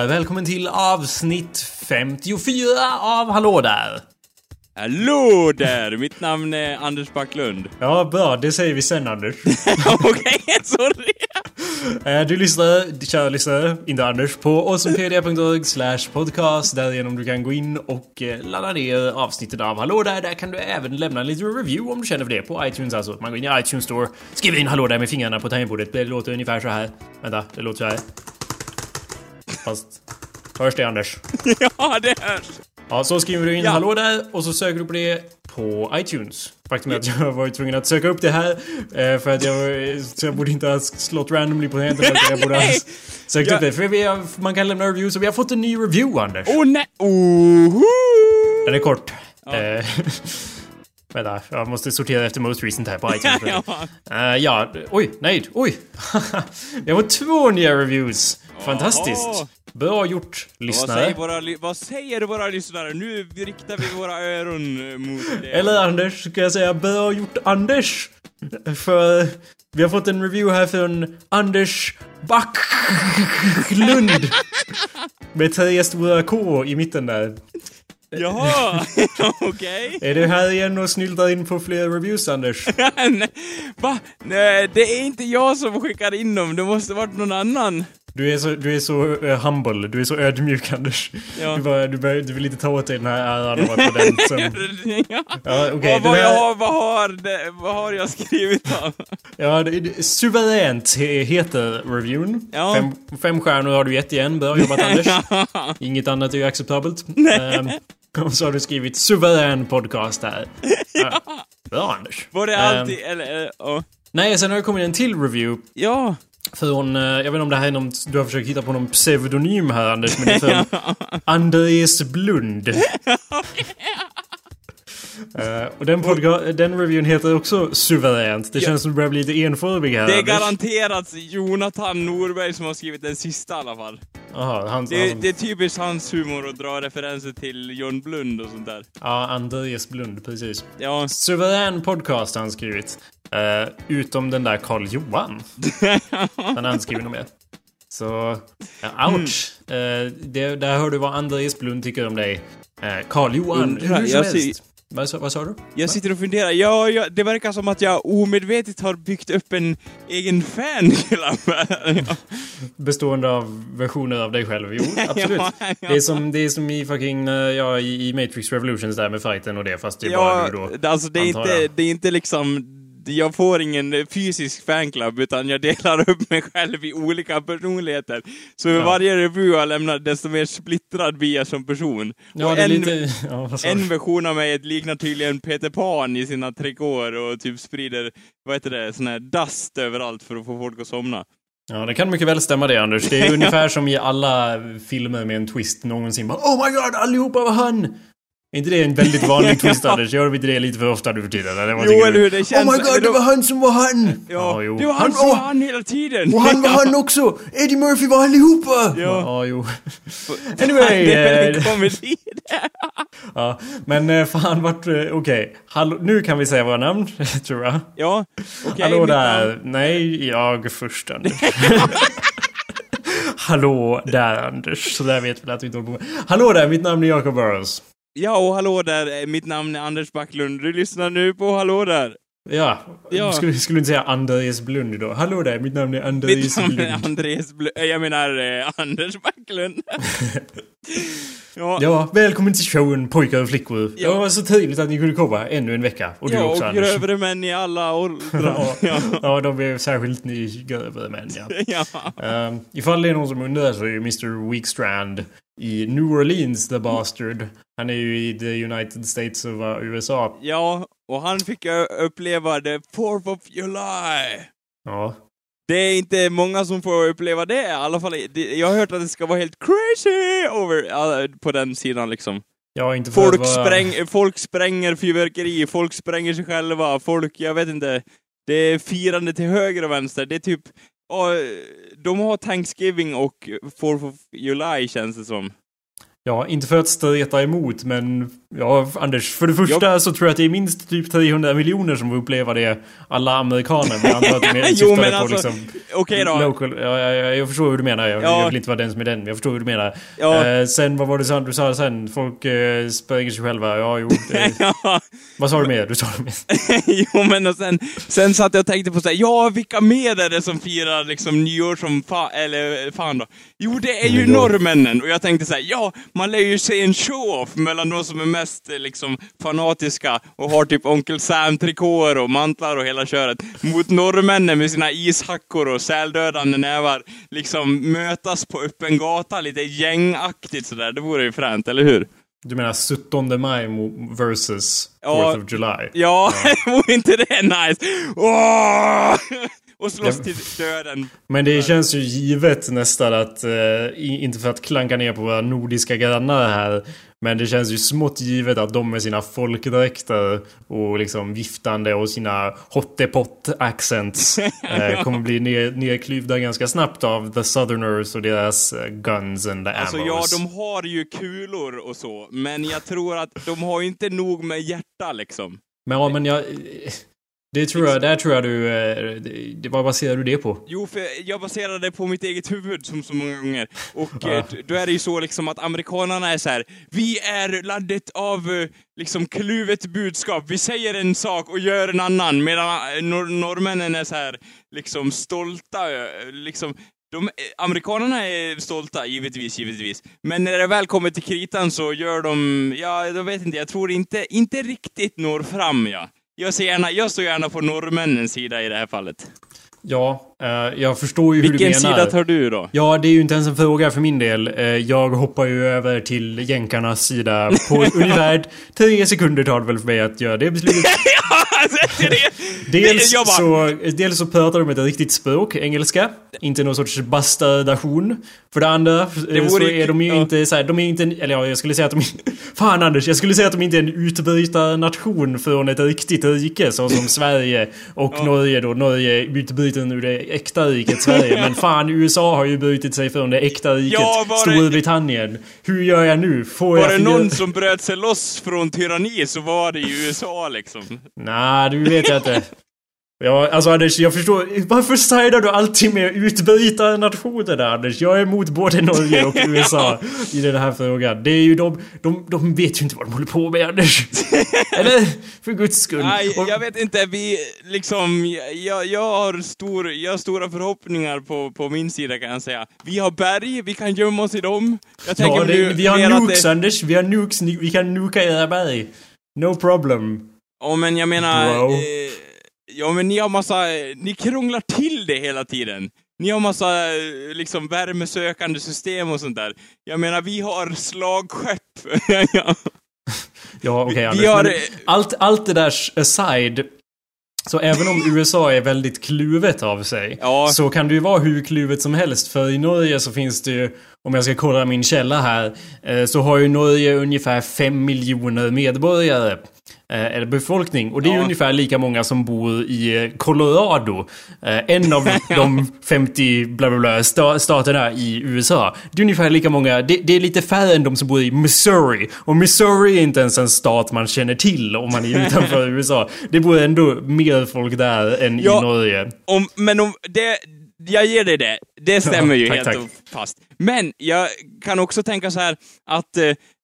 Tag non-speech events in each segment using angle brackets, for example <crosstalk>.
Där! Välkommen till avsnitt 54 av Hallå där! Hallå där! Mitt namn är Anders Backlund. <laughs> Ja, bra. Det säger vi sen, Anders. <laughs> Okej, sorry! Eh, Du lyssnar, kära lyssnare, inte Anders, på awesomepedia.org slash podcast därigenom du kan gå in och eh, ladda ner avsnittet av Hallå där. Där kan du även lämna en liten review om du känner för det på iTunes alltså. Man går in i iTunes Store, skriver in Hallå där med fingrarna på tangentbordet. Det låter ungefär så här. Vänta, det låter så här. Fast... Hörs det, Anders? <laughs> Ja, det hörs! Ja, så skriver du in Ja. hallå där och så söker du på det på iTunes. Faktum är att jag varit tvungen att söka upp det här eh, för att jag, så jag borde inte ha slått randomly på tangenten utan jag borde ha sökt Ja. upp det. För vi har, man kan lämna reviews och vi har fått en ny review, Anders. Åh nej! Oho! Den är kort. Eh, <laughs> Vänta, jag måste sortera efter most recent här på <laughs> iTunes. Ja. Eh, ja, oj, nej, oj. Vi har två nya reviews. Fantastiskt. Bra gjort, Vad lyssnare. säger, våra, vad säger våra lyssnare? Nu riktar vi våra öron eh, mot det. Eller Anders, ska jag säga bra gjort Anders. För vi har fått en review här från Anders Backlund. <laughs> Med tre stora K i mitten där. Jaha, <laughs> okej. Är du här igen och snyltar in på fler reviews Anders? <laughs> Nej, Va? Nej, det är inte jag som skickar in dem, det måste varit någon annan. Du är så, du är så eh, humble, du är så ödmjuk Anders. Ja. Du, bara, du, bara, du vill inte ta åt dig den här äran av att vara den som... <laughs> ja. Ja, okej. vad, den vad, här- jag har, vad, har det, vad har jag skrivit då? Ja, det, det, suveränt he- heter reviewn. Ja. Fem, fem stjärnor har du gett igen. Bra jobbat Anders. <laughs> Inget annat är ju acceptabelt. Ehm, och så har du skrivit suverän podcast här. <laughs> Ja. Bra Anders. Var det alltid, eller, eh, ja. nej, sen har det kommit en till review Ja. Från, eh, jag vet inte om det här är någon, du har försökt hitta på någon pseudonym här Anders, men det är från <laughs> Andreas Blund. Eh, och den, podca- den reviewn heter också suveränt. Det känns som det börjar bli lite enformig här Det är garanterat Jonathan Norberg som har skrivit den sista i alla fall. Jaha, han, Det, han, det är typiskt hans humor att dra referenser till John Blund och sånt där. Ja, Andreas Blund, precis. Ja. Suverän podcast har han skrivit. Eh, utom den där Karl Johan. <laughs> Han har inte skrivit något mer. Så, ja, ouch. Eh, det, där hör du vad Andreas Blund tycker om dig. Eh, Karl Johan, Undrar, hur som helst. Vad, sa- vad sa du? Jag sitter och funderar, ja, ja, det verkar som att jag omedvetet har byggt upp en egen fanclub. <laughs> ja. Bestående av versioner av dig själv? Jo, <laughs> absolut. Ja, ja. Det, är som, det är som i fucking, eh, ja, i, Matrix Revolutions där med fighten och det, fast det är bara du då. alltså det är, inte, det är inte liksom jag får ingen fysisk fanclub utan jag delar <laughs> upp mig själv i olika personligheter. Så med Ja. varje review jag lämnar desto mer splittrad blir jag som person. Ja, en, lite... <laughs> Ja, en version av mig liknar tydligen Peter Pan i sina trikåer och typ sprider, vad heter det, sån här dust överallt för att få folk att somna. Ja, det kan mycket väl stämma det Anders. Det är <laughs> ungefär som i alla filmer med en twist någonsin. Bara, oh my god, allihopa var han! Är inte det en väldigt vanlig <laughs> twist. Anders? Gör de inte det lite för ofta nu för tiden? Eller vad Jo, eller du? hur, det känns- Oh my god, det var han som var han! Ja, Ja, jo. det var han, Han- som var han hela tiden! Och han var <laughs> han också! Eddie Murphy var allihopa! Ja. ja jo. <laughs> Anyway, det är en komedi ja, men eh, fan vart... eh, Okej, Hallå, nu kan vi säga våra namn, tror jag. Ja, okej. Hallå mitt där. namn- Nej, jag först Anders. Hallå där Anders. Så där vet vi att vi inte håller på med. Hallå där, mitt namn är Jacob Burrows. Ja, och hallå där, eh, mitt namn är Anders Backlund. Du lyssnar nu på Hallå där. Ja, Ja. Skulle, skulle inte säga Andreas Blund då. Hallå där, mitt namn är Mitt Andreas namn är Blund. Andreas Bl- äh, Jag menar eh, Anders Backlund. <laughs> ja, Ja, välkommen till showen pojkar och flickor. Ja. Det var så trevligt att ni kunde komma ännu en vecka. Och du ja, också och Anders. grövre män i alla åldrar. <laughs> Ja, ja. de är särskilt ni grövre män ja. <laughs> ja. Um, ifall det är någon som undrar så är ju Mr. Weekstrand i New Orleans the bastard. Han är ju i the United States of uh, USA. Ja, och han fick uppleva the 4th of July. Ja. Det är inte många som får uppleva det, i alla fall. Jag har hört att det ska vara helt crazy over, ja, på den sidan liksom. Har inte Folk, vara- spräng, folk spränger fyrverkeri, folk spränger sig själva, folk, jag vet inte. Det är firande till höger och vänster. Det är typ, ja, de har Thanksgiving och 4th of July känns det som. Ja, inte för att streta emot, men ja, Anders. För det första jo. så tror jag att det är minst typ 300 miljoner som får uppleva det. Alla amerikaner. Men jag antar att <laughs> jo, men alltså, liksom... Okej okay då. Local, ja, ja, jag förstår hur du menar. Jag, ja. jag vill inte vara den som är den. Jag förstår hur du menar. Ja. Eh, sen, vad var det du sa sen? Folk eh, spränger sig själva. Ja, jo. Det... <laughs> ja. Vad sa du mer? Du sa det mer. <laughs> jo, men och sen, sen satt jag och tänkte på så här, ja, vilka mer är det som firar liksom nyår som fan, eller fan då? Jo, det är ju norrmännen. Och jag tänkte så här, ja, man lär ju se en show-off mellan de som är mest liksom fanatiska och har typ Onkel Sam-trikåer och mantlar och hela köret, mot norrmännen med sina ishackor och säldödande nävar, liksom mötas på öppen gata lite gängaktigt sådär. Det vore ju fränt, eller hur? Du menar 17 maj versus ja, 4th of July? Ja, ja. <laughs> vore inte det nice? Oh! Och slåss ja. till döden. Men det känns ju givet nästan att, eh, inte för att klanka ner på våra nordiska grannar här, men det känns ju smått givet att de med sina folkdräkter och liksom viftande och sina hottepott accents <laughs> eh, kommer bli ner, nerklyvda ganska snabbt av the southerners och deras eh, guns and the alltså. Alltså ja, de har ju kulor och så, men jag tror att de har ju inte nog med hjärta liksom. Men ja, men jag... Det tror jag, där tror jag du... Eh, vad baserar du det på? Jo, för jag baserar det på mitt eget huvud som så många gånger. Och ja. Eh, då är det ju så liksom att amerikanerna är så här, vi är landet av eh, liksom kluvet budskap. Vi säger en sak och gör en annan. Medan nor norrmännen är så här, liksom stolta, liksom de, amerikanerna är stolta, givetvis, givetvis. Men när det väl kommer till kritan så gör de, ja, jag vet inte, jag tror inte, inte riktigt når fram, ja. Jag, ser gärna, jag står gärna på norrmännens sida i det här fallet. Ja, uh, jag förstår ju Vilken hur du menar. Vilken sida tar du då? Ja, det är ju inte ens en fråga för min del. Uh, jag hoppar ju över till jänkarnas sida på <laughs> ungefär tre sekunder tar det väl för mig att göra det beslutet. <laughs> <laughs> dels, så, dels så pratar de ett riktigt språk, engelska. Inte någon sorts bastardation. För det andra det så är de ju ja. inte så här, de är inte, eller ja, jag skulle säga att de <laughs> Fan Anders, jag skulle säga att de inte är en utbrytarnation från ett riktigt rike så som <laughs> Sverige och ja. Norge då. Norge utbruten ur det äkta riket Sverige. Men fan, USA har ju brutit sig från det äkta riket ja, Storbritannien. Hur gör jag nu? Får var jag det någon som bröt sig loss från tyranni så var det i USA liksom. Nej, du vet jag inte. Ja, alltså Anders, jag förstår. Varför sidar du alltid med utbrytarnationer där Anders? Jag är emot både Norge och <laughs> USA i den här frågan. Det är ju de, de, de vet ju inte vad de håller på med Anders. <laughs> Eller? För guds skull. Nej, jag vet inte. Vi liksom, jag, jag, har stor, jag har stora förhoppningar på, på min sida kan jag säga. Vi har berg, vi kan gömma oss i dem. Jag ja, det, vi har nukes det... Anders. Vi har nukes, vi kan nuka era berg. No problem. Ja, men jag menar... Bro. Eh, Ja, men ni har massa... Ni krånglar till det hela tiden. Ni har massa liksom värmesökande system och sånt där. Jag menar, vi har slagskepp. <laughs> ja, ja okej okay, har... allt, allt det där aside. Så även om USA är väldigt kluvet av sig. Ja. Så kan det ju vara hur kluvet som helst. För i Norge så finns det ju, om jag ska kolla min källa här. Eh, så har ju Norge ungefär 5 miljoner medborgare. Eh, eller befolkning. Och det är ja. ungefär lika många som bor i eh, Colorado. Eh, en av <laughs> de 50 bla bla bla staterna i USA. Det är ungefär lika många, det, det, är lite färre än de som bor i Missouri. Och Missouri är inte ens en stat man känner till om man är utanför <laughs> USA. Det bor ändå mer folk där än ja, i Norge. Om, men om det... Jag ger dig det. Det <laughs> stämmer ju tack, helt tack. fast. Men jag kan också tänka så här att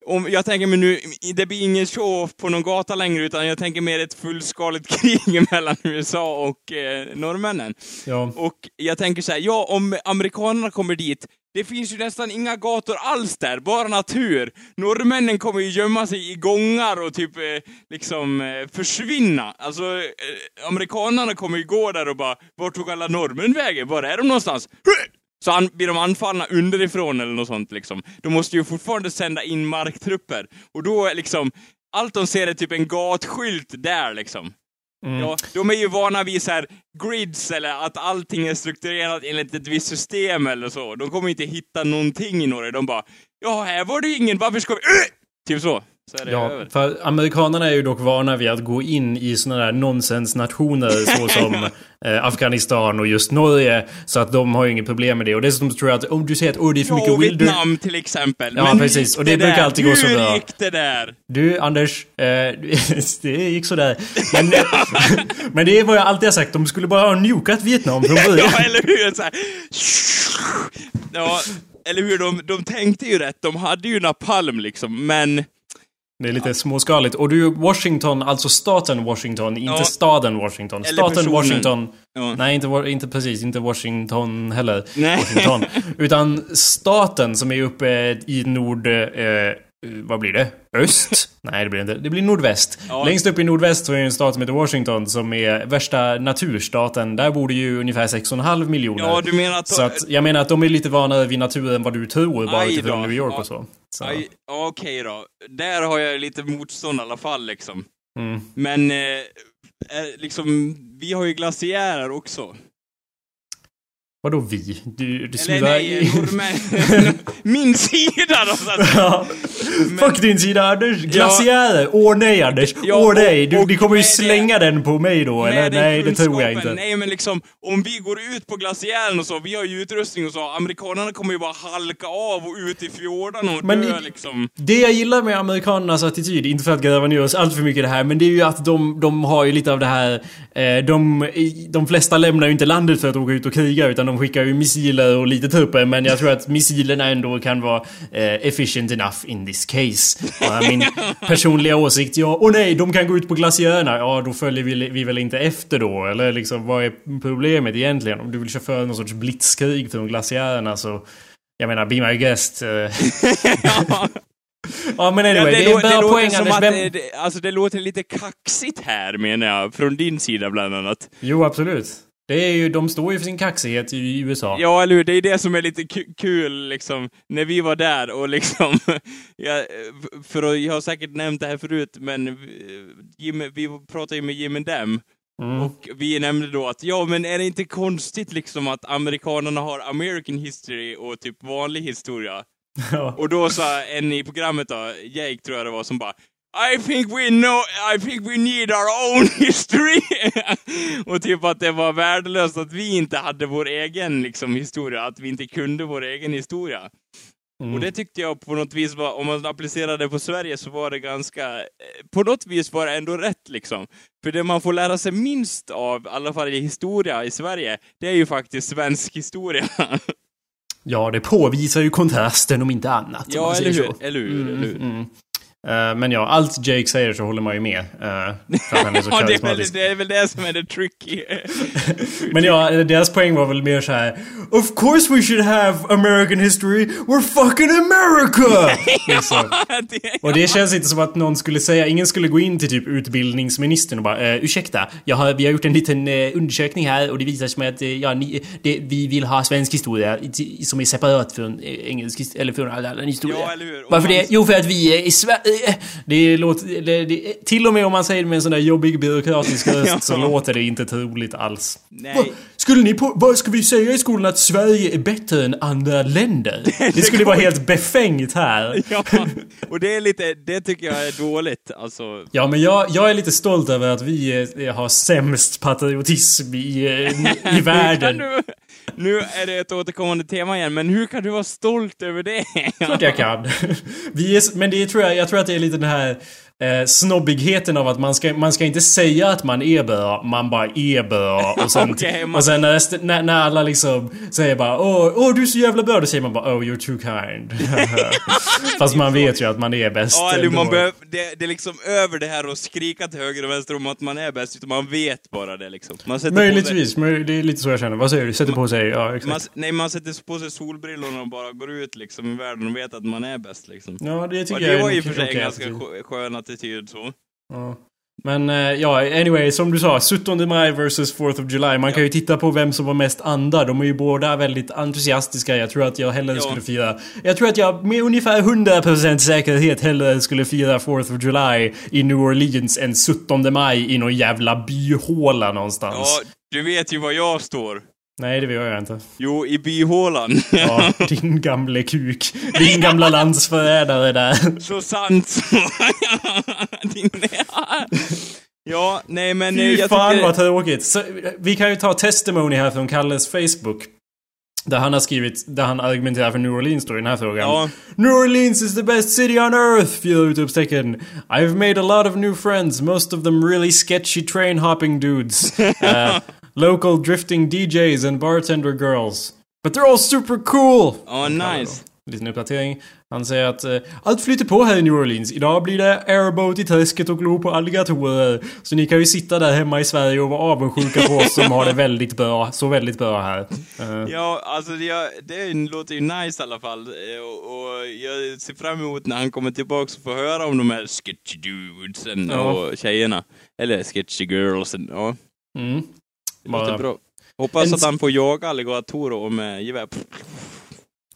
om, jag tänker mig nu, det blir ingen show på någon gata längre, utan jag tänker mer ett fullskaligt <laughs> krig mellan USA och eh, norrmännen. Ja. Och jag tänker så här, ja, om amerikanerna kommer dit, det finns ju nästan inga gator alls där, bara natur. Norrmännen kommer ju gömma sig i gångar och typ eh, liksom eh, försvinna. Alltså, eh, amerikanerna kommer ju gå där och bara, vart tog alla norrmän vägen? Var är de någonstans? Så an, blir de anfallna underifrån eller något sånt liksom, då måste ju fortfarande sända in marktrupper. Och då är liksom, allt de ser är typ en gatskylt där liksom. Mm. Ja, de är ju vana vid så här grids eller att allting är strukturerat enligt ett visst system eller så. De kommer inte hitta någonting i Norge. De bara, ja, här var det ingen, varför ska vi... Typ så. Så är det Ja, över. för amerikanerna är ju dock vana vid att gå in i sådana där nonsensnationer såsom <laughs> eh, Afghanistan och just Norge. Så att de har ju inget problem med det. Och dessutom tror jag att om du säger att oh, det är för Ja, mycket och wilder... Vietnam till exempel. Ja, Men precis. Och det brukar där? alltid gå så Hur bra. gick det där? Du, Anders. Eh, <laughs> det gick sådär. Men, <laughs> men det är vad jag alltid har sagt. De skulle bara ha nukat Vietnam från början. Ja, eller hur? Så här. Ja, eller hur? De, de tänkte ju rätt. De hade ju napalm liksom, men... Det är lite småskaligt. Och du, Washington, alltså staten Washington, inte Ja. staden Washington. Eller Staten personen. Washington. Ja. Nej, inte, inte precis. Inte Washington heller. Nej. Washington. <laughs> Utan staten som är uppe i nord... Eh, vad blir det? Öst? <laughs> Nej, det blir inte. Det blir nordväst. Ja. Längst upp i nordväst så är det en stat som heter Washington som är värsta naturstaten. Där bor det ju ungefär 6,5 miljoner. Ja, du menar att... Så att, jag menar att de är lite vanare vid naturen än vad du tror, bara utifrån. New York Ja. och så. så. Okej då. Där har jag lite motstånd i alla fall liksom. Mm. Men, eh, eh, liksom, vi har ju glaciärer också. Vadå vi? Du, du Eller snuvar nej, norrmän. <laughs> Min sida då så att. Ja. Fuck din sida Anders! Glaciärer! Åh nej Anders! Ja, Åh nej! Du, ni kommer ju med det- slänga den på mig då eller? Med den Nej det tror jag inte. Nej men liksom, om vi går ut på glaciären och så, vi har ju utrustning och så, amerikanerna kommer ju bara halka av och ut i fjordarna och Men dö liksom. Det jag gillar med amerikanernas attityd, inte för att gräva ner oss allt för mycket i det här, men det är ju att de, de har ju lite av det här... Eh, de, de flesta lämnar ju inte landet för att åka ut och kriga, utan de skickar ju missiler och lite trupper, men jag tror att missilerna ändå kan vara eh, efficient enough in this case. Och min <laughs> personliga åsikt, ja, åh nej, de kan gå ut på glaciärerna, ja då följer vi, vi väl inte efter då, eller liksom vad är problemet egentligen? Om du vill köra för någon sorts blitzkrig från glaciärerna så... Jag menar, be my guest. eh. ja, <laughs> Ja men anyway, det, är lå- en bra låter poäng som Anders. att Vem... det, det, alltså det låter lite kaxigt här menar jag, från din sida bland annat. Jo absolut. Det är ju, de står ju för sin kaxighet i USA. Ja, eller hur? Det är det som är lite ku- kul, liksom, när vi var där och liksom, <laughs> ja, för att, jag har säkert nämnt det här förut, men Jim, vi pratade ju med Jim and Dem, Mm. och vi nämnde då att, ja men är det inte konstigt liksom att amerikanerna har American history och typ vanlig historia? <laughs> Ja. Och då sa en i programmet då, Jake tror jag det var, som bara I think we know, I think we need our own <laughs> history. och typ att det var värdelöst att vi inte hade vår egen liksom historia, att vi inte kunde vår egen historia. Mm. Och det tyckte jag på något vis var, om man applicerade det på Sverige så var det ganska, eh, på något vis var det ändå rätt liksom. För det man får lära sig minst av, i alla fall i historia i Sverige, det är ju faktiskt svensk historia. <laughs> ja, det påvisar ju kontrasten om inte annat. ja, eller hur? Eller hur? Eller hur? Mm. Eh, men ja, allt Jake säger så håller man ju med. Uh, för att han är så <laughs> ja, det är, väl, det är väl det som är det tricky. <laughs> Men ja, deras poäng var väl mer så här. Of course we should have American history. We're fucking America! <laughs> liksom. Och det känns inte som att någon skulle säga, ingen skulle gå in till typ utbildningsministern och bara eh, ursäkta, jag har, vi har gjort en liten eh, undersökning här och det visar sig att eh, ja, ni, det, vi vill ha svensk historia som är separat från eh, engelsk eller från all annan historia. Ja, eller hur? Varför man- det? Jo, för att vi är i Sverige. <laughs> Det låter, det, det, till och med om man säger det med en sån där jobbig byråkratisk röst <laughs> så låter det inte troligt alls. Nej. Skulle ni på, vad ska vi säga i skolan att Sverige är bättre än andra länder? Det skulle vara helt befängt här. Ja, och det är lite, det tycker jag är dåligt alltså. Ja, men jag, jag är lite stolt över att vi eh, har sämst patriotism i, eh, i <laughs> världen. du, nu är det ett återkommande tema igen, men hur kan du vara stolt över det? Klart jag kan. <laughs> Vi är, men det tror jag, jag tror att det är lite den här eh, snobbigheten av att man ska, man ska inte säga att man är bra, man bara är bra. Och sen, <laughs> Okej, man- och sen när, när, när alla liksom säger bara åh, åh du är så jävla bra, då säger man bara oh you're too kind. <laughs> Fast man vet ju att man är bäst Ja, eller man behöver, det, det är liksom över det här och skrika till höger och vänster om att man är bäst, utan man vet bara det liksom. Man sätter På sig, Möjligtvis, möj- det är lite så jag känner. Vad säger du? Sätter på sig? Ja, exakt. man, nej, man sätter på sig solbrillorna och bara går ut liksom i världen och vet att man är bäst liksom. Ja, det tycker Och jag det var en ju för sig en ganska attityd. Attityd så. Ja. Men eh, ja, anyway, som du sa, 17 maj versus 4th of July. Man kan ju titta på vem som var mest andra. De är ju båda väldigt entusiastiska. Jag tror att jag hellre Ja. skulle fira... Jag tror att jag med ungefär 100% säkerhet hellre skulle fira 4th of July i New Orleans än 17 maj i någon jävla byhåla någonstans. Ja, du vet ju var jag står. Nej, det gör jag inte. Jo, i byhålan. Ja, din gamle kuk. Din gamla landsförrädare där. Så sant. <laughs> din... Ja, nej men... Fy jag fan tycker... vad tråkigt. Så, vi kan ju ta testimony här från Kalles Facebook. Där han har skrivit, där han argumenterar för New Orleans då i den här frågan. Ja. New Orleans is the best city on earth! Fyra utropstecken. I've made a lot of new friends, most of them really sketchy train hopping dudes. Uh, <laughs> local drifting DJs and bartender girls. But they're all super cool! Ja, nice. Liten uppdatering. Han säger att eh, allt flyter på här i New Orleans. Idag blir det airboat i träsket och glo på alligatorer. Så ni kan ju sitta där hemma i Sverige och vara avundsjuka på oss som har det väldigt bra. Så väldigt bra här. Eh, Ja, alltså det, det låter ju nice i alla fall. Eh, Och, och jag ser fram emot när han kommer tillbaka och får höra om de här sketchy dudesen Ja. och tjejerna. Eller sketchy girlsen. Ja, mm. Det låter Bara- bra. Hoppas En- att han får jaga alligatorer med gevär.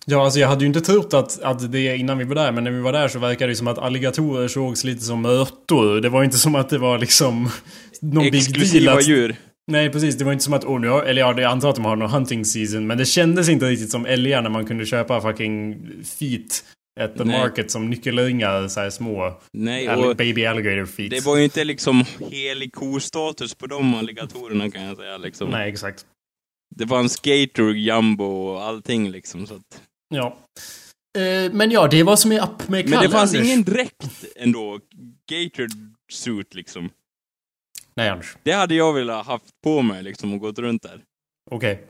Ja, alltså jag hade ju inte trott att, att det innan vi var där, men när vi var där så verkade det som att alligatorer sågs lite som mörtor. Det var inte som att det var liksom <laughs> någon big deal Exklusiva att... djur. Nej, precis. Det var inte som att, oh, nu har, eller ja, jag antar att de har någon hunting season, men det kändes inte riktigt som älgar när man kunde köpa fucking feet the Nej. market som nyckelringar, så här små. Nej, och baby alligator feet. det var ju inte liksom helig ko-status på de alligatorerna kan jag säga liksom. Nej, exakt. Det var en skater, jumbo och allting liksom. Så att... Ja. Eh, men ja, det vad som är upp med Men det Kalle, fanns Anders. ingen dräkt ändå. Gator suit liksom. Nej, Anders. Det hade jag velat haft på mig liksom och gått runt där. Okej.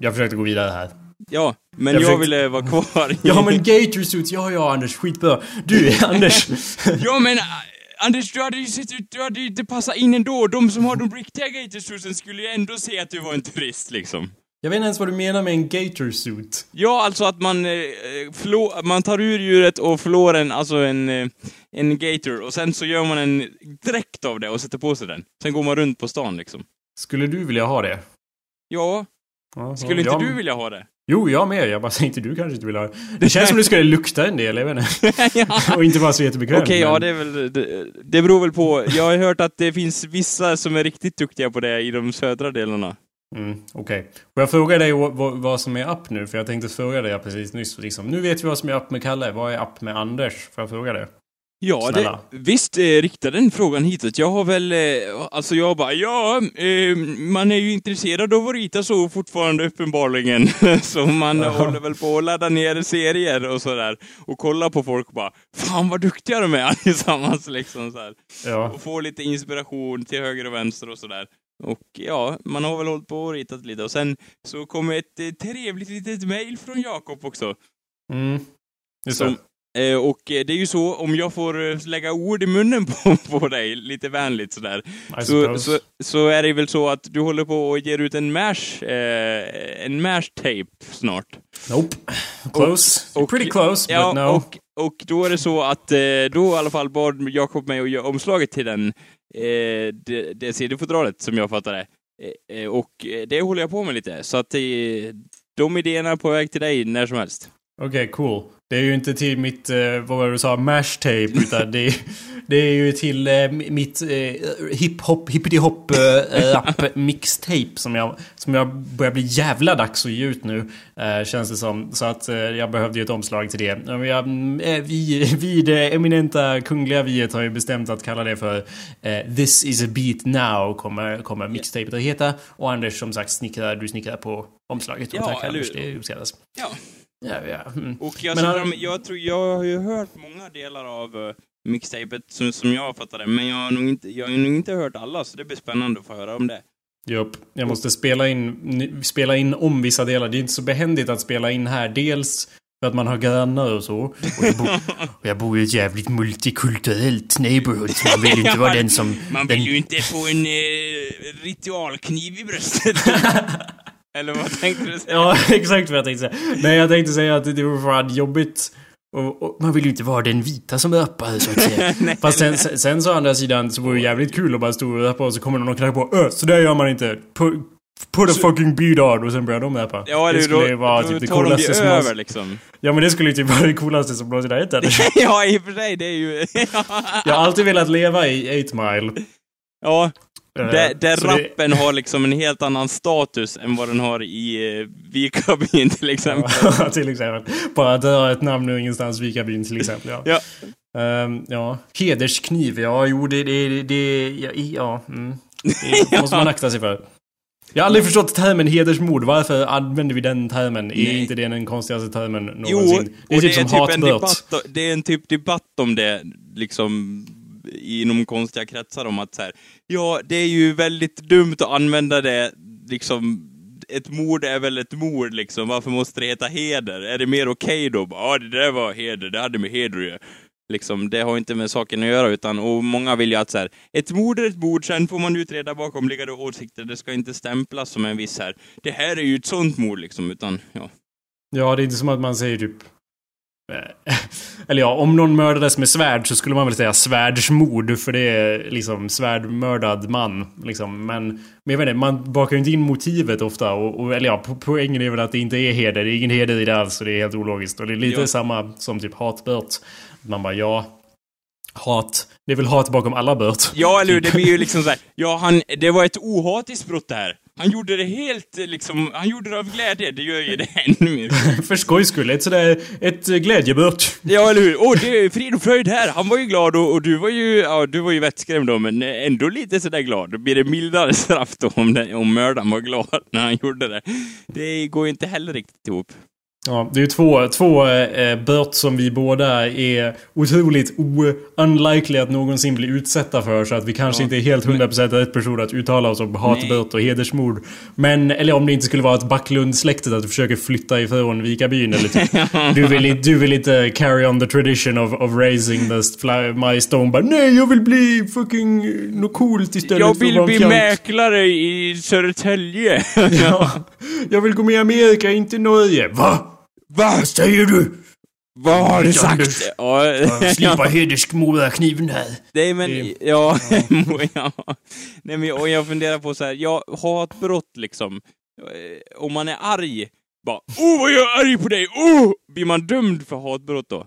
Jag försökte gå vidare här. Ja, men Jag jag, försökte- ville vara kvar <laughs> i... Ja, men gator suits. Ja, ja, Anders. Skitbra. Du, <laughs> Anders. Ja, men äh, Anders, du hade ju sett ut, du hade ju inte passat in ändå. De som har de riktiga gatorsuiten skulle ju ändå se att du var en turist liksom. Jag vet inte ens vad du menar med en gator suit. Ja, alltså att man, eh, flå, man tar ur djuret och flår en, alltså en, eh, en gator och sen så gör man en dräkt av det och sätter på sig den. Sen går man runt på stan liksom. Skulle du vilja ha det? Ja, Ja, skulle ja, inte jag- du vilja ha det? Jo, jag med. Jag bara säger inte du kanske inte vill ha det. Känns som det skulle lukta en del, jag vet inte. <laughs> ja. Och inte vara så jättebekvämt. Okej, ja men- det är väl, det, det beror väl på. Jag har hört att det finns vissa som är riktigt duktiga på det i de södra delarna. Mm, Okej. Får jag fråga dig vad, vad- som är upp nu? För jag tänkte fråga dig precis nyss. Liksom. Nu vet vi vad som är upp med Kalle. Vad är upp med Anders? Får jag fråga det? Ja, det, visst eh, rikta den frågan hitåt. Jag har väl, eh, alltså jag bara, ja, eh, man är ju intresserad av att rita så fortfarande uppenbarligen. <laughs> så man Jaha. håller väl på att ladda ner serier och sådär. Och kolla på folk och bara, fan vad duktiga de är <laughs> allesammans liksom så. Ja. Och få lite inspiration till höger och vänster och sådär. Och ja, man har väl hållit på och ritat lite. Och sen så kom ett eh, trevligt litet mail från Jakob också. Mm. Som, och eh, det är ju så, om jag får eh, lägga ord i munnen <laughs> på, på dig, lite vänligt sådär, så, så, så är det väl så att du håller på och ger ut en mash, eh, en mash tape snart. Nope. Close. och- Pretty close, Ja, but no. och, och då är det så att eh, då i alla fall bad Jakob mig att göra omslaget till den, eh, det, det CD-fodralet som jag fattade. Eh, eh, och eh, det håller jag på med lite, så att eh, de idéerna är på väg till dig när som helst. Okej, cool. Det är ju inte till mitt, eh, vad var det du sa, mash tape, utan det, det är ju till eh, mitt eh, hiphop, hippity-hop rap mixtape som jag, som jag börjar bli jävla dags att ge ut nu. Känns det som. Så att jag behövde ju ett omslag till det. Jag, vi, vi, det eminenta kungliga viet har ju bestämt att kalla det för This is a beat now, kommer, kommer mixtapet att heta. Och Anders som sagt snickrar, du snickrar på omslaget. Och Ja, tack eller Anders, hur? det uppskattas. Ja. Ja, ja. Mm. Och jag, Men han- fram, jag, tror, jag har ju hört många delar av uh, mixtapet som, som jag fattar det, men jag har, nog inte, jag har nog inte hört alla, så det blir spännande att få höra om det. Japp. Jag måste spela in, spela in om vissa delar. Det är inte så behändigt att spela in här. Dels för att man har grannar och så. Och jag, bo, <laughs> och jag bor i ett jävligt multikulturellt neighborhood. Så man vill ju inte vara den som... Man vill den, ju inte få en eh, ritualkniv i bröstet. <laughs> Eller vad tänkte du säga? Ja, <laughs> exakt vad jag tänkte säga. Nej, jag tänkte säga att det var fan jobbigt. Och, och man vill ju inte vara den vita som rappar så att säga. <laughs> Fast sen, sen, sen så å andra sidan så vore det jävligt kul att bara stå och rappa och så kommer någon och knackar på Öh, så där gör man inte. Put, put a fucking beat on och sen börjar de rappa. Ja, det eller skulle då, ju vara typ det de coolaste ju som över liksom. Ja men det skulle ju typ vara det coolaste som någonsin har hänt <laughs> ja, i och för sig, det är ju... Jag har alltid velat leva i 8 Mile. ja, Där, där rappen det... har liksom en helt annan status än vad den har i eh, Vikabyn till exempel. <laughs> Ja, till exempel. Bara att höra ett namn nu ingenstans, Vikabyn till exempel. Ja. ja. Um, ja. Hederskniv, ja jo det, det, det, ja, ja mm. Det <laughs> måste man akta sig för. Jag har aldrig förstått termen hedersmord. Varför använder vi den termen? Nej. Är inte det den konstigaste termen någonsin? Jo, det är typ som typ En debatt, det är en typ debatt om det, liksom inom konstiga kretsar om att så här, ja, det är ju väldigt dumt att använda det, liksom, ett mord är väl ett mord liksom, varför måste det heta heder? Är det mer okej okay då? Ja, det där var heder, det hade med heder att göra. Liksom, det har inte med saken att göra, utan, och många vill ju att så här, ett mord är ett mord, sen får man utreda bakomliggande åsikter, det ska inte stämplas som en viss här, det här är ju ett sånt mord liksom, utan, ja. Ja, det är inte som att man säger typ <laughs> eller ja, om någon mördades med svärd så skulle man väl säga svärdsmord. För det är liksom svärdmördad man. Liksom. Men, men jag vet inte, man bakar ju inte in motivet ofta. Och, och, eller ja, poängen är väl att det inte är heder. Det är ingen heder i det alls. Så det är helt ologiskt. Och det är lite ja. samma som typ hatbrott. Man bara ja, hat. Det är väl hat bakom alla brott. Ja, eller hur? Det blir ju <laughs> liksom såhär, ja han, det var ett ohatiskt brott det här. Han gjorde det helt liksom, han gjorde det av glädje, det gör ju det <laughs> ännu mer. <laughs> För skojs skull, ett sådär, ett glädjebrott. Ja, eller hur? Åh, det är frid och fröjd här! Han var ju glad och, och, du var ju, ja, du var ju vettskrämd då, men ändå lite sådär glad. Då blir det mildare <laughs> straff då om, den, om mördaren var glad när han gjorde det. Det går ju inte heller riktigt ihop. Ja, det är ju två, två eh, brott som vi båda är otroligt unlikely att någonsin bli utsatta för. Så att vi kanske ja, inte är helt 100% rätt person att uttala oss om hatbrott och hedersmord. Men, eller om det inte skulle vara ett Backlund-släktet att du försöker flytta ifrån Vikabyn eller typ. <laughs> du, vill, du vill inte carry on the tradition of, of raising the fly, my stone. Bara, nej, jag vill bli fucking något coolt istället Jag vill bli mäklare i Södertälje. <laughs> ja, jag vill gå med i Amerika, inte Norge. Va? Vad säger du? Vad har du sagt? Ja, slipa hederskniven här. Nej men, det, ja, <laughs> ja. Nej men, och jag funderar på så här, ja, hatbrott liksom. Om man är arg, bara oh vad jag är arg på dig, oh! Blir man dömd för hatbrott då?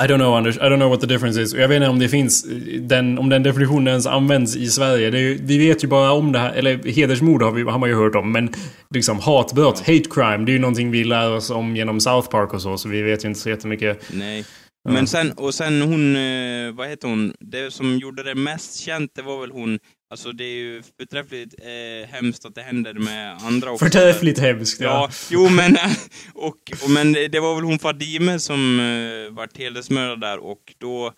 I don't know Anders, I don't know what the difference is. Och jag vet inte om det finns den, om den definitionen ens används i Sverige. Det vi vet ju bara om det här, eller hedersmord har, vi, har man ju hört om. Men liksom hatbrott, hate crime, det är ju någonting vi lär oss om genom South Park och så. Så vi vet ju inte så jättemycket. Nej. Men sen, och sen hon, eh, vad heter hon, det som gjorde det mest känt, det var väl hon Alltså det är ju förträffligt eh, hemskt att det händer med andra också. Förträffligt hemskt, ja. ja. Jo, men, <laughs> och, och, men det var väl hon Fadime som eh, vart hedersmördad där och då eh,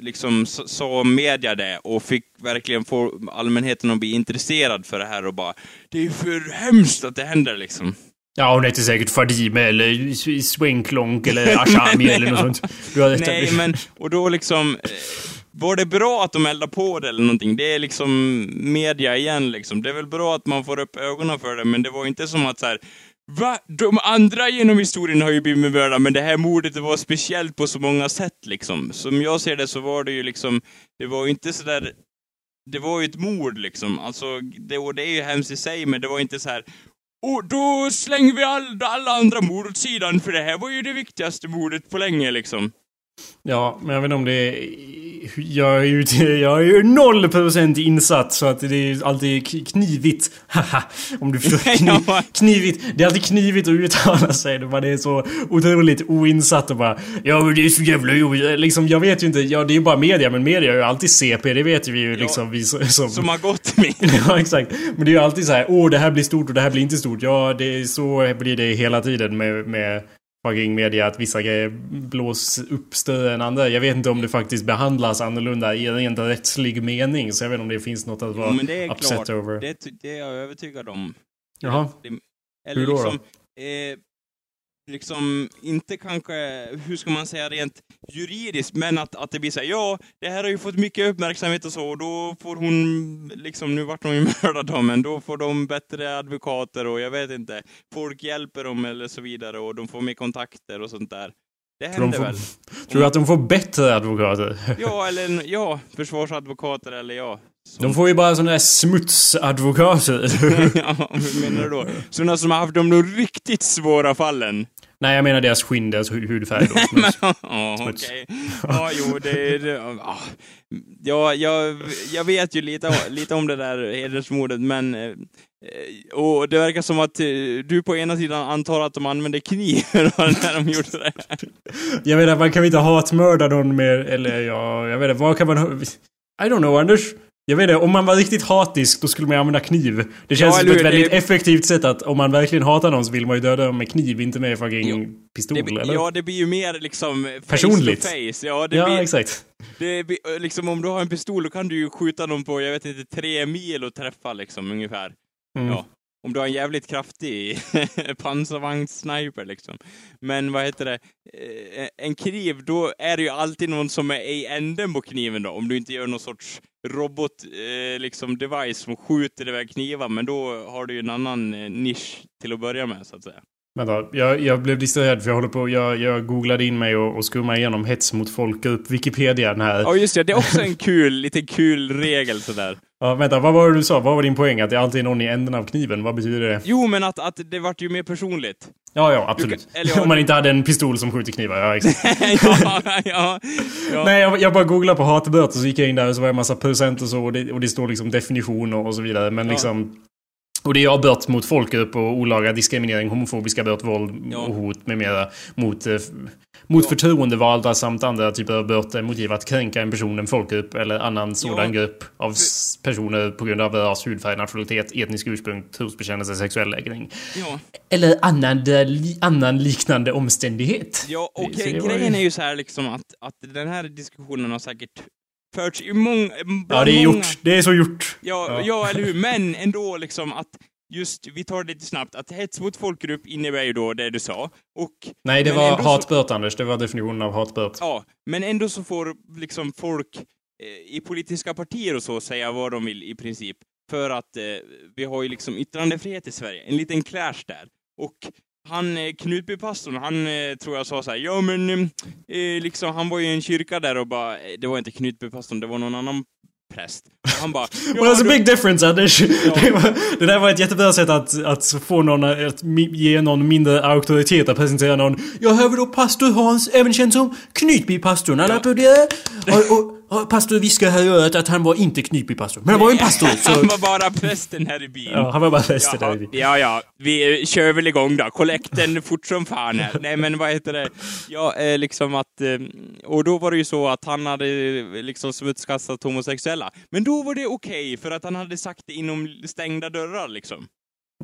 liksom sa media det och fick verkligen få allmänheten att bli intresserad för det här och bara Det är ju för hemskt att det händer liksom. Ja, hon heter säkert Fadime eller Swenklonk eller <laughs> Ashami eller något sånt. Du har Nej, men och då liksom eh, var det bra att de eldade på det eller någonting? Det är liksom media igen liksom. Det är väl bra att man får upp ögonen för det, men det var inte som att så här, Va? De andra genom historien har ju blivit mördade, men det här mordet det var speciellt på så många sätt liksom. Som jag ser det så var det ju liksom, det var ju inte sådär det var ju ett mord liksom. Alltså, det, och det är ju hemskt i sig, men det var inte så här. Och då slänger vi all, alla andra mord åt sidan, för det här var ju det viktigaste mordet på länge liksom. Ja, men jag vet inte om det är... Jag är ju, jag är ju noll procent insatt så att det är alltid knivigt. Haha, om du förstår. <laughs> Kniv, knivigt. Det är alltid knivigt att uttala sig. Det är så otroligt oinsatt och bara... Ja men det är så jävla jobbigt. Liksom, jag vet ju inte. Ja, det är ju bara media. Men media är ju alltid CP. Det vet vi ju ja, liksom. Vi som, som har gått med. <laughs> ja, exakt. Men det är ju alltid så här. Åh, det här blir stort och det här blir inte stort. Ja, det är så blir det hela tiden med, med fucking media att vissa grejer blås upp större än andra. Jag vet inte om det faktiskt behandlas annorlunda i rent rättslig mening. Så jag vet inte om det finns något att vara jo, men det är upset klart. over. Det, det är jag övertygad om. Jaha. Eller Hur då? Liksom, då? Eh, liksom inte kanske, hur ska man säga rent juridiskt, men att, att det blir såhär, ja, det här har ju fått mycket uppmärksamhet och så, och då får hon, liksom, nu vart hon ju <laughs> mördad då, men då får de bättre advokater och jag vet inte, folk hjälper dem eller så vidare och de får mer kontakter och sånt där. Det händer får, väl? Tror du att de får bättre advokater? <laughs> Ja, eller ja, försvarsadvokater eller ja. Som... <laughs> De får ju bara sådana där smutsadvokater. ja, hur menar du då? Sådana som har haft de riktigt svåra fallen? Nej, jag menar deras skinn, deras hudfärg. Då, <laughs> men, oh, okej. Okay. Ja, jo, det... det oh. ja, jag, jag vet ju lite, lite om det där hedersmordet, men... Eh, och det verkar som att eh, du på ena sidan antar att de använde kniv när de gjorde det. <laughs> Jag inte, man kan väl inte hatmörda någon mer, eller ja, jag vet inte, vad kan man... I don't know, Anders. Jag vet inte, om man var riktigt hatisk då skulle man använda kniv. Det känns ja, som ett väldigt det... effektivt sätt att om man verkligen hatar någon så vill man ju döda dem med kniv, inte med fucking pistol det, eller? Ja, det blir ju mer liksom Personligt. face to face. Ja, det ja blir, exakt. Det blir, liksom om du har en pistol då kan du ju skjuta någon på, jag vet inte, tre mil och träffa liksom ungefär. Mm. Ja. Om du har en jävligt kraftig <laughs> pansarvagnssniper liksom. Men vad heter det? Eh, en kniv, då är det ju alltid någon som är i änden på kniven då. Om du inte gör någon sorts robot, eh, liksom device som skjuter iväg knivar. Men då har du ju en annan eh, nisch till att börja med så att säga. Vänta, jag, jag blev distraherad för jag håller på, jag, jag googlade in mig och, och skummade igenom hets mot folkgrupp, Wikipedia den här. Ja just det, det är också en kul, lite kul regel sådär. Ja, vänta, vad var det du sa? Vad var din poäng? Att det alltid är någon i änden av kniven? Vad betyder det? Jo, men att, att det vart ju mer personligt. Ja, ja, absolut. Kan, eller, Om man inte hade en pistol som skjuter knivar, ja exakt. <laughs> ja, ja, ja. Nej, jag, jag bara googlade på hatböter så gick jag in där och så var det en massa procent och så och det, och det står liksom definitioner och så vidare. Men ja. liksom och det är brott mot folkgrupp och olaga diskriminering, homofobiska brott, våld och hot med mera mot, eh, mot ja. förtroendevalda samt andra typer av brott motiv att kränka en person, en folkgrupp eller annan sådan ja. grupp av personer på grund av ras, hudfärg, nationalitet, etnisk ursprung, trosbekännelse, sexuell läggning. Ja. Eller annan, li, annan liknande omständighet. Ja, och grejen är ju så här liksom att, att den här diskussionen har säkert förts i många... Ja, det är många... gjort. Det är så gjort. Ja, ja. ja, eller hur. Men ändå liksom att just, vi tar det lite snabbt, att hets mot folkgrupp innebär ju då det du sa. Och... Nej, det var hatbrott, så... Anders. Det var definitionen av hatbrott. Ja, men ändå så får liksom folk eh, i politiska partier och så säga vad de vill i princip. För att eh, vi har ju liksom yttrandefrihet i Sverige. En liten clash där. Och han eh, Knutbypastorn, han eh, tror jag sa så här, ja men eh, liksom, han var ju i en kyrka där och bara, det var inte Knutbypastorn, det var någon annan präst. Och han bara... <laughs> well, there's a big difference Anders. Ja. <laughs> det där var ett jättebra sätt att, att få någon att ge någon mindre auktoritet att presentera någon. Jag hör då pastor Hans, även känd som Knutbypastorn. Ja. det. Och, och, pastor viskade här i örat att han var inte knipig pastor. Men han var en pastor. Så... <laughs> han var bara prästen här i byn. Ja, han var bara prästen här i byn. Ja, ja. Vi kör väl igång då. Kollekten <laughs> fort som fan här. Nej, men vad heter det? Ja, eh, liksom att... Eh, och då var det ju så att han hade liksom smutskastat homosexuella. Men då var det okej, okay, för att han hade sagt det inom stängda dörrar liksom.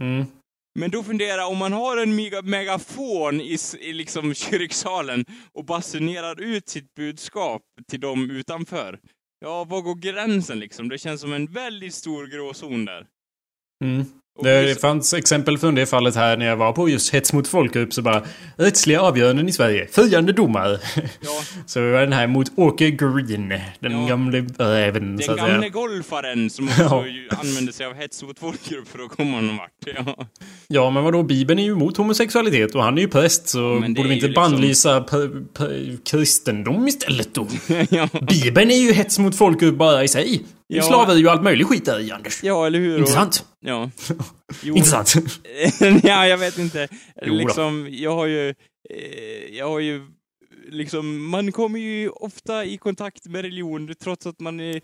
Mm. Men då funderar jag, om man har en megafon i, i liksom <laughs> kyrksalen och basunerar ut sitt budskap till dem utanför. Ja, var går gränsen liksom? Det känns som en väldigt stor gråzon där. Mm. Det fanns exempel från det fallet här när jag var på just hets mot folkgrupp så bara rättsliga avgöranden i Sverige. Följande domar. Ja. <laughs> så var den här mot Åke Green. Den ja. gamle räven Den gamle golfaren som <laughs> också ja. använde sig av hets mot folkgrupp för att komma någon vart. Ja. ja men vadå, Bibeln är ju emot homosexualitet och han är ju präst så borde vi inte liksom... bannlysa kristendom istället då? <laughs> ja. Bibeln är ju hets mot folkgrupp bara i sig. Ja. Slaveri och allt möjligt skit där i, Anders. Ja, eller hur? Intressant. Ja. <laughs> Intressant. <laughs> ja, jag vet inte. Jo, liksom, jag har ju... Eh, jag har ju... Liksom, man kommer ju ofta i kontakt med religion trots att man eh,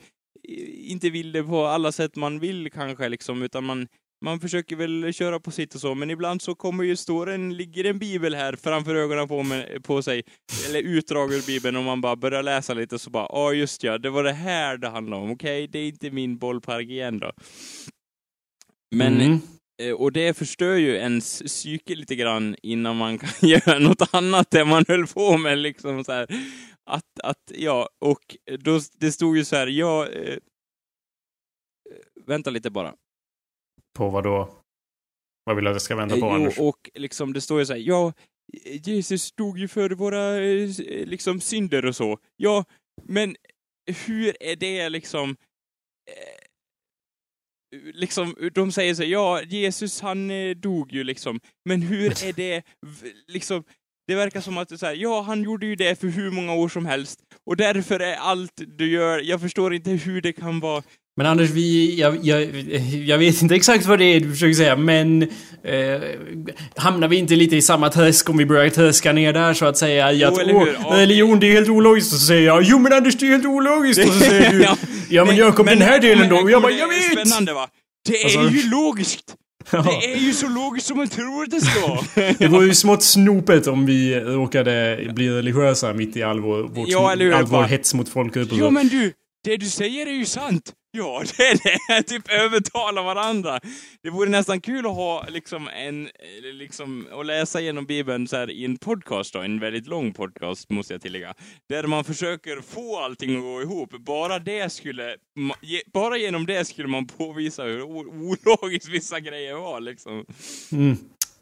inte vill det på alla sätt man vill kanske, liksom, utan man man försöker väl köra på sitt och så, men ibland så kommer ju, står en, ligger en bibel här framför ögonen på, med, på sig, eller utdrag ur bibeln och man bara börjar läsa lite och så bara, ja just ja, det var det här det handlade om, okej, okay, det är inte min bollpark igen då. Men, mm. Eh, och det förstör ju ens psyke lite grann innan man kan <laughs> göra något annat än man höll på med liksom så här. Att, att, ja, och då, det stod ju så här, ja, eh vänta lite bara. På vad då? Vad vill du att jag ska vända på, eh, Anders? och liksom det står ju så här, ja, Jesus dog ju för våra eh, liksom synder och så. Ja, men hur är det liksom... Eh, liksom, de säger så här, ja, Jesus han dog ju liksom, men hur <laughs> är det liksom... Det verkar som att så här, ja, han gjorde ju det för hur många år som helst och därför är allt du gör, jag förstår inte hur det kan vara Men Anders, vi, jag, jag, jag vet inte exakt vad det är du försöker säga, men eh, hamnar vi inte lite i samma träsk om vi börjar träska ner där så att säga? I att, eller hur? åh, religion det är helt ologiskt. Och så säger jag, jo men Anders det är helt ologiskt. Och så säger du, <laughs> Ja. men Jakob den här delen då? Och jag bara, jag Det är vet! Spännande va? Det är du? ju logiskt! Ja. Det är ju så logiskt som man tror att det ska. <laughs> Det vore ju smått snopet om vi råkade bli religiösa mitt i all vår, vårt, Ja, all vår hets mot folkgrupp och Jo men du, det du säger är ju sant. Ja, <laughs> det är det. Typ övertala varandra. Det vore nästan kul att ha liksom en, liksom, att läsa igenom Bibeln så här i en podcast då, en väldigt lång podcast måste jag tillägga. Där man försöker få allting att gå ihop. Bara det skulle, bara genom det skulle man påvisa hur ologiskt vissa grejer var liksom.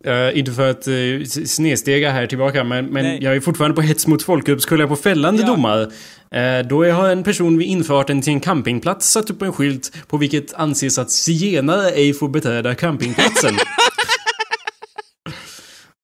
Uh, inte för att uh, snedstega här tillbaka, men, men Nej. jag är fortfarande på hets mot folkgrupp. Skulle jag på fällande Ja. domar, uh, då har en person vid infarten till en campingplats satt upp en skylt på vilket anses att zigenare ej får beträda campingplatsen. <laughs>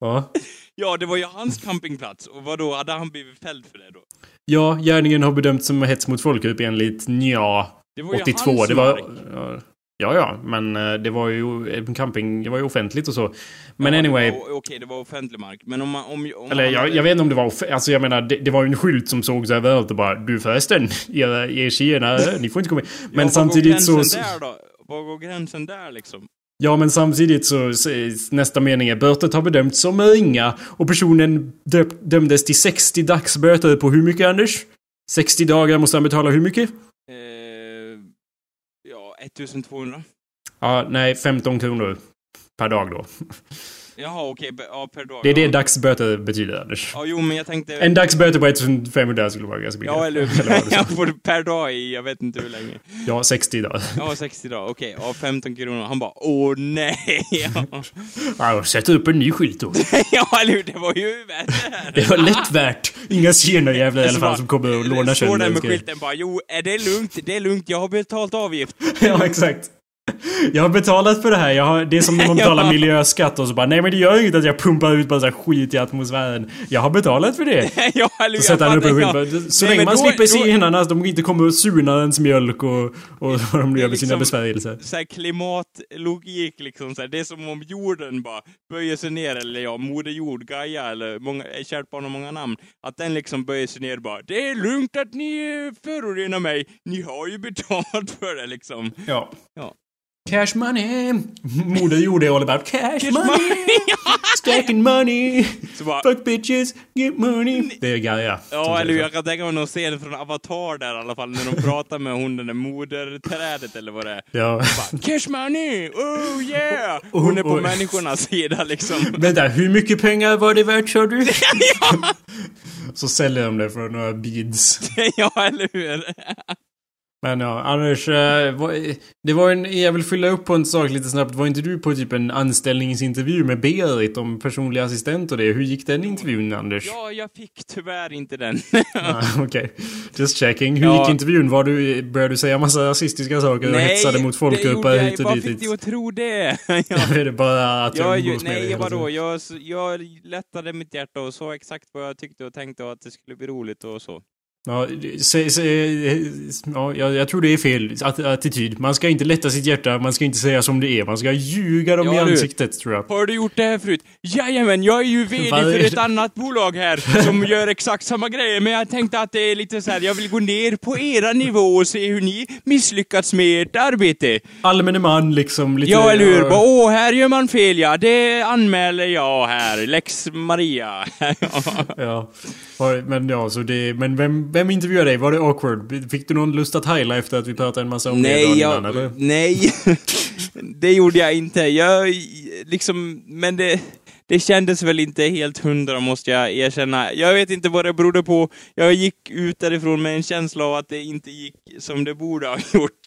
ja. Ja, det var ju hans campingplats. Och vad då hade han blivit fälld för det då? ja, gärningen har bedömts som hets mot folkgrupp enligt nja Det var ju 82. hans Det var... mark. ja, Ja, ja, men eh, det var ju camping, det var ju offentligt och så. Men Ja, anyway. Okej, det var offentlig mark. Men om man... Om, om Eller man jag, hade- jag vet inte om det var Alltså jag menar, det, det var ju en skylt som sågs överallt och bara Du förresten, era, er tjejerna, ni får inte komma in. <laughs> Ja, Men var samtidigt så... där då? Var går gränsen där liksom? Ja men samtidigt så, nästa mening är bötet har bedömts som ringa och personen döp, dömdes till 60 dagsböter på hur mycket Anders? 60 dagar måste han betala hur mycket? 1200. Ja, nej 15 kronor per dag då. Jaha, okej. be- Ja, per dag. Det är det dagsböter betyder Anders. Ja, jo, men jag tänkte... En dagsböter på 1500 skulle vara ganska mycket. Ja, eller får <laughs> per dag i, jag vet inte hur länge. Ja, 60 dagar. Ja, 60 dagar. Okej, ja, 15 kronor. Han bara, åh nej! Ja, <laughs> Ja, sätt upp en ny skylt då. <laughs> ja eller hur? Det var ju värt Det var lätt värt. Inga zigenarjävlar i alla fall som kommer och lånar Står där med skylten bara, jo, är det lugnt? Det är lugnt, jag har betalt avgift. Ja, exakt. <laughs> Jag har betalat för det här. Jag har, det är som när man <laughs> betalar miljöskatt och så bara Nej men det gör inget att jag pumpar ut massa skit i atmosfären. Jag har betalat för det. <laughs> ja? Så sätter han upp en skylt. Ja. bara, Så Nej, länge man då- slipper zigenarna, de inte kommer och surnar ens mjölk och, och vad de är gör med sina liksom- besvärjelser. så här klimatlogik liksom så här. Det är som om jorden bara böjer sig ner, eller ja, Moder Jord, Gaia, eller många, kärt barn har många namn. Att den liksom böjer sig ner bara. Det är lugnt att ni förorenar mig. Ni har ju betalt för det liksom. Ja. Ja. Cash money! Moder Jord är all about cash, money! money. <laughs> Stacking money! Bara, Fuck bitches, get money! Det är Gaia. Ja, eller jag kan tänka mig någon scen från Avatar där i alla fall, när de pratar med hon den där moderträdet eller vad det är. Ja. Bara, Cash money! Oh yeah! <laughs> Hon är på och- människornas sida liksom. <laughs> Vänta, hur mycket pengar var det värt sa du? Så säljer de det för några beads. ja, eller hur? Men ja, Anders, eh, vad- det var en, jag vill fylla upp på en sak lite snabbt. Var inte du på typ en anställningsintervju med Berit om personlig assistent och det? Hur gick den intervjun, Anders? Ja, jag fick tyvärr inte den. <laughs> Ah, Okej. Just checking. Hur Ja. gick intervjun? Var du, började du säga massa rasistiska saker och hetsade mot det folkgrupper gjorde jag. hit och Vad dit? fick dig att tro det? <laughs> ja. Är det bara att Jag, umgås med nej, vadå? Jag, jag lättade mitt hjärta och sa exakt vad jag tyckte och tänkte och att det skulle bli roligt och så. Ja, se, se, ja, jag, jag tror det är fel att, attityd. Man ska inte lätta sitt hjärta, man ska inte säga som det är. Man ska ljuga dem Ja, i du. ansiktet, tror jag. Har du gjort det här förut? Jajamän, jag är ju VD för ett annat bolag här som <laughs> gör exakt samma grejer, men jag tänkte att det är lite så här. jag vill gå ner på era nivå och se hur ni misslyckats med ert arbete. Allmänne man, liksom. Lite, Ja, eller hur? ja. Bara, Åh, här gör man fel ja, det anmäler jag här. Lex Maria. <laughs> Ja. Var- Men ja, så det... Men vem, vem intervjuade dig? Var det awkward? Fick du någon lust att heila efter att vi pratade en massa om det Nej, dagen jag, innan, eller? nej. <laughs> det gjorde jag inte. Jag liksom, men det, det kändes väl inte helt hundra måste jag erkänna. Jag vet inte vad det berodde på. Jag gick ut därifrån med en känsla av att det inte gick som det borde ha gjort.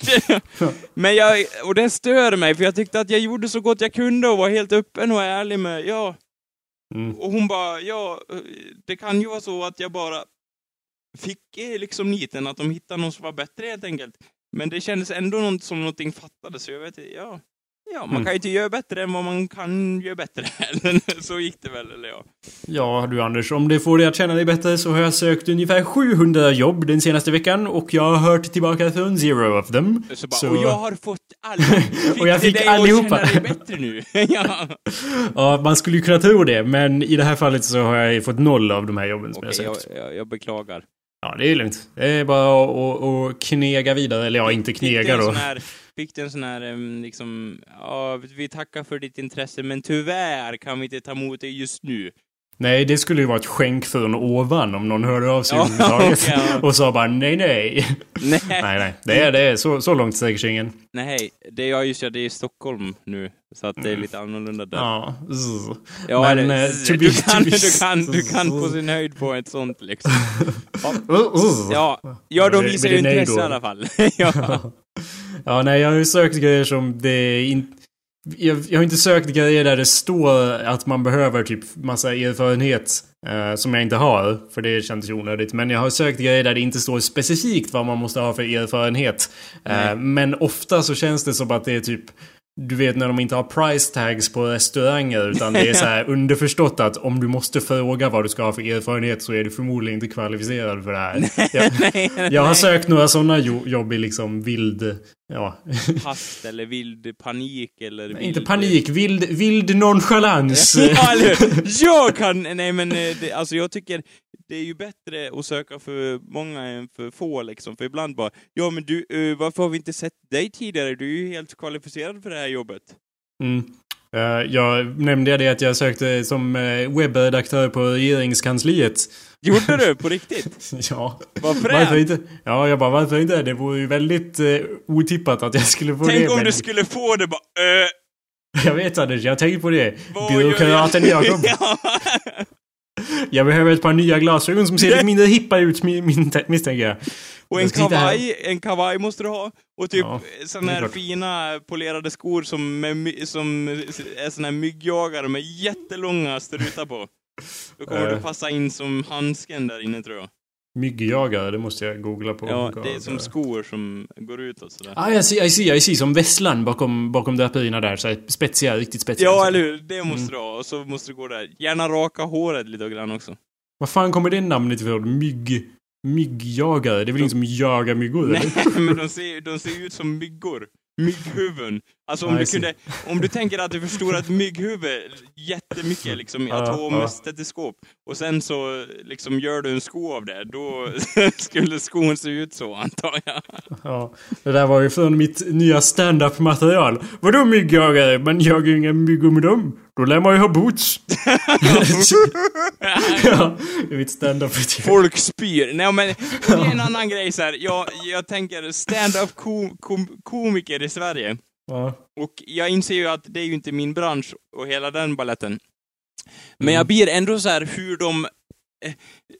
<laughs> men jag, och det stör mig för jag tyckte att jag gjorde så gott jag kunde och var helt öppen och ärlig med, ja. Mm. Och hon bara, ja, det kan ju vara så att jag bara fick eh, liksom niten att de hittade någon som var bättre helt enkelt. Men det kändes ändå något, som någonting fattades, så jag vet ja. Ja, man Mm. kan ju inte göra bättre än vad man kan göra bättre. <laughs> så gick det väl, eller ja. Ja, du Anders, om det får dig att känna dig bättre så har jag sökt ungefär 700 jobb den senaste veckan och jag har hört tillbaka från zero of them. Så bara, Så- och jag har fått alla. <laughs> Och jag fick dig allihopa. att känna dig bättre nu? <laughs> ja. Ja, man skulle ju kunna tro det, men i det här fallet så har jag fått noll av de här jobben som Okej, jag jag, sökt. jag, jag beklagar. Ja, det är lugnt. Det är bara att, att, knega vidare. Eller ja, inte knega då. här, fick du en sån här, liksom, ja, vi tackar för ditt intresse, men tyvärr kan vi inte ta emot dig just nu. Nej, det skulle ju vara ett skänk från ovan om någon hörde av sig Ja, överhuvudtaget. ja. Och sa bara nej, nej. Nej, nej, nej. Det är, det är så, så långt sträcker sig ingen. nej, det är jag just ja, det är i Stockholm nu, så att det är lite annorlunda där. Mm. Ja. zzz. Ja, Men, eller, eh, du, kan, du, kan, du kan på sin höjd på ett sånt liksom. <laughs> Ja, ja de visar ju intresse i alla fall. <laughs> ja. <laughs> Ja, nej, jag har ju sökt grejer som det inte... Jag, jag har inte sökt grejer där det står att man behöver typ massa erfarenhet eh, som jag inte har, för det kändes ju onödigt. Men jag har sökt grejer där det inte står specifikt vad man måste ha för erfarenhet. Eh, men ofta så känns det som att det är typ du vet när de inte har price tags på restauranger utan det är så här <laughs> underförstått att om du måste fråga vad du ska ha för erfarenhet så är du förmodligen inte kvalificerad för det här. <laughs> Jag, nej, jag har nej. sökt några sådana jo jobb i liksom vild, ja, Hast eller vild panik eller vild... inte panik, vild, vild nonchalans. <laughs> ja, eller hur? Jag kan... Nej men eh, det, alltså jag tycker det är ju bättre att söka för många än för få liksom. För ibland bara, ja men du, eh, varför har vi inte sett dig tidigare? Du är ju helt kvalificerad för det här jobbet. Mm. Eh, jag nämnde det att jag sökte som eh, webbredaktör på regeringskansliet. Gjorde du? På <laughs> riktigt? ja. Vad! Varför inte? Ja, jag bara varför inte? Det vore ju väldigt eh, otippat att jag skulle få det. Tänk om men- du skulle få det bara, äh, <laughs> Jag vet Anders, jag har tänkt på det. vad Byråkraten? Jakob. <laughs> ja. <laughs> Jag behöver ett par nya glasögon som ser lite <laughs> mindre hippa ut misstänker jag. Och en kavaj, en kavaj måste du ha. Och typ Ja, är här fina polerade skor som, med, som är såna här myggjagare med jättelånga strutar på. Då kommer Eh. du passa in som handsken där inne tror jag. Myggjagare, det måste jag googla på. Ja, det är som skor som går utåt sådär. Ah, jag ser, I see. Som vesslan bakom, bakom draperierna där. Så spetsiga, riktigt spetsiga. Ja, eller hur? Det måste Mm. du ha. Och så måste du gå där. Gärna raka håret lite grann också. Vad fan kommer det namnet ifrån? Mygg... Myggjagare? Det är väl ingen som jagar myggor? Nej, eller? <laughs> men de ser, de ser ut som myggor. Mygghuvuden. Alltså om du kunde, om du tänker att du förstorar ett mygghuvud jättemycket liksom i Ja, ja. atomstetoskop och sen så liksom gör du en sko av det, då <laughs> skulle skon se ut så antar jag. Ja, det där var ju från mitt nya stand-up material. Vadå myggjagare? Man jagar ju inga myggor med dem. Då lär man ju ha boots. <laughs> ja, är mitt stand-up. Folk spyr. Nej men, det är en annan grej så här. Jag, jag tänker stand-up kom, kom, komiker i Sverige. Ja. Och jag inser ju att det är ju inte min bransch och hela den balletten. Men Mm. jag blir ändå så här hur de... eh,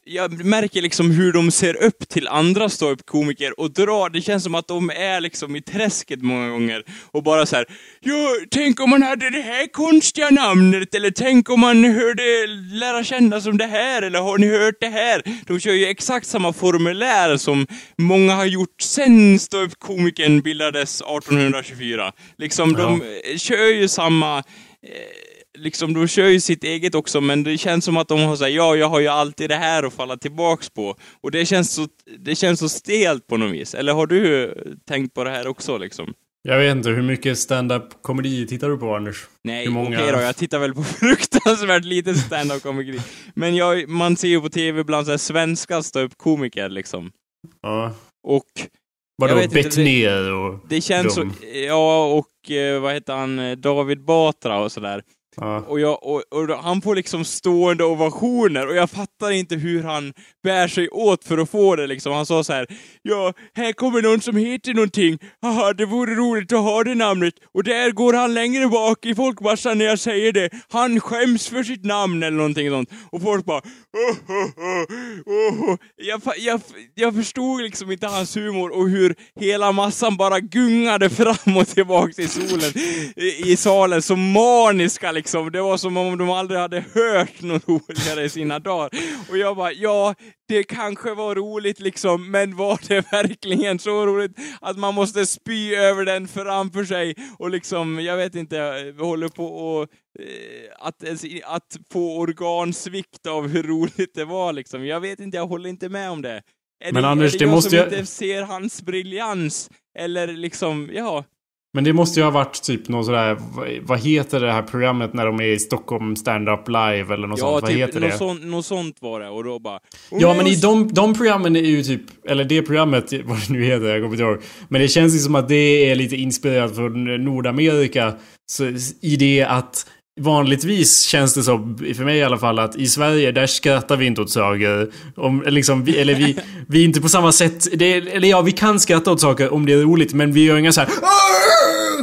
Jag märker liksom hur de ser upp till andra ståuppkomiker och drar, det känns som att de är liksom i träsket många gånger och bara så här. Ja, tänk om man hade det här konstiga namnet eller tänk om man hörde lära känna som det här eller har ni hört det här? De kör ju exakt samma formulär som många har gjort sen ståuppkomikern bildades 1824. Liksom, de eh, kör ju samma eh, liksom, de kör ju sitt eget också, men det känns som att de har såhär, ja, jag har ju alltid det här att falla tillbaks på. Och det känns så, det känns så stelt på något vis. Eller har du tänkt på det här också liksom? Jag vet inte, hur mycket stand-up komedi tittar du på Anders? Nej, Hur okej många- då, jag tittar väl på <laughs> fruktansvärt lite stand-up komedi. Men jag, man ser ju på tv ibland såhär svenska ståuppkomiker liksom. Ja. Och Vadå, Bettner och... det känns Dum. så, ja, och eh, vad heter han, eh, David Batra och sådär. Ja. Och, jag, och, och han får liksom stående ovationer och jag fattar inte hur han bär sig åt för att få det liksom. Han sa så här: ja, här kommer någon som heter någonting, haha, det vore roligt att ha det namnet. Och där går han längre bak i folkmassan när jag säger det. Han skäms för sitt namn eller någonting sånt. Och folk bara, oh, oh, oh, oh. oh. Jag, jag, jag förstod liksom inte hans humor och hur hela massan bara gungade fram och tillbaks i solen, i, i salen, Så maniska liksom liksom. Det var som om de aldrig hade hört något roligare i sina dagar. Och jag bara, ja, det kanske var roligt liksom, men var det verkligen så roligt att man måste spy över den framför sig och liksom, jag vet inte, håller på och eh, att, att få organsvikt av hur roligt det var liksom. Jag vet inte, jag håller inte med om det. Är Men det, Anders, är det, det jag måste som jag- inte ser hans briljans? Eller liksom, ja. Men det måste ju ha varit typ något sådär, vad, heter det här programmet när de är i Stockholm stand-up live eller något Ja, sånt? Vad typ, heter något, det? sånt, något sånt var det. Och då bara... Ja, men i de, de programmen är ju typ, eller det programmet, <laughs> vad det nu heter, jag kommer inte ihåg. Men det känns ju som att det är lite inspirerat från Nordamerika. Så, I det att Vanligtvis känns det så, för mig i alla fall, att i Sverige där skrattar vi inte åt saker. Om, liksom, vi, eller vi, vi är inte på samma sätt, det, eller ja, vi kan skratta åt saker om det är roligt, men vi gör inga så här.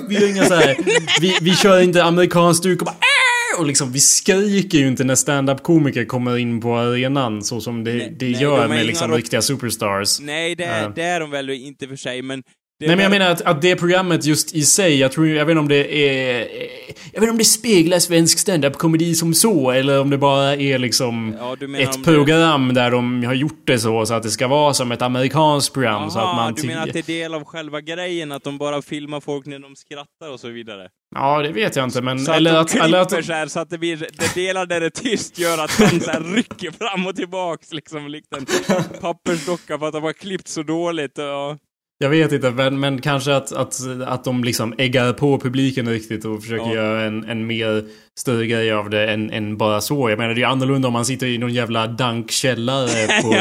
Vi gör inga så här. Vi, vi kör inte amerikansk stuk och bara och liksom, vi skriker ju inte när stand-up komiker kommer in på arenan så som det, Nej, det nej, gör de är med liksom riktiga superstars. Nej, det Ja. det är de väl inte för sig, men... Det Nej men jag menar att, att det programmet just i sig, jag tror jag vet inte om det är... Jag vet inte om det speglar svensk stand-up komedi som så, eller om det bara är liksom Ja, ett det- program där de har gjort det så, så att det ska vara som ett amerikanskt program. så att Aha, man du menar att det är del av själva grejen, att de bara filmar folk när de skrattar och så vidare? Ja, det vet jag inte men... Så eller att de Eller att så här, så att det blir, det delar där det är tyst gör att han så rycker fram och tillbaks liksom, likt en pappersdocka för att de har klippt så dåligt. Och, jag vet inte, men, men kanske att, att, att de liksom äggar på publiken riktigt och försöker Ja. göra en, en mer större grej av det än, än bara så. Jag menar, det är annorlunda om man sitter i någon jävla dankkällare <laughs> på...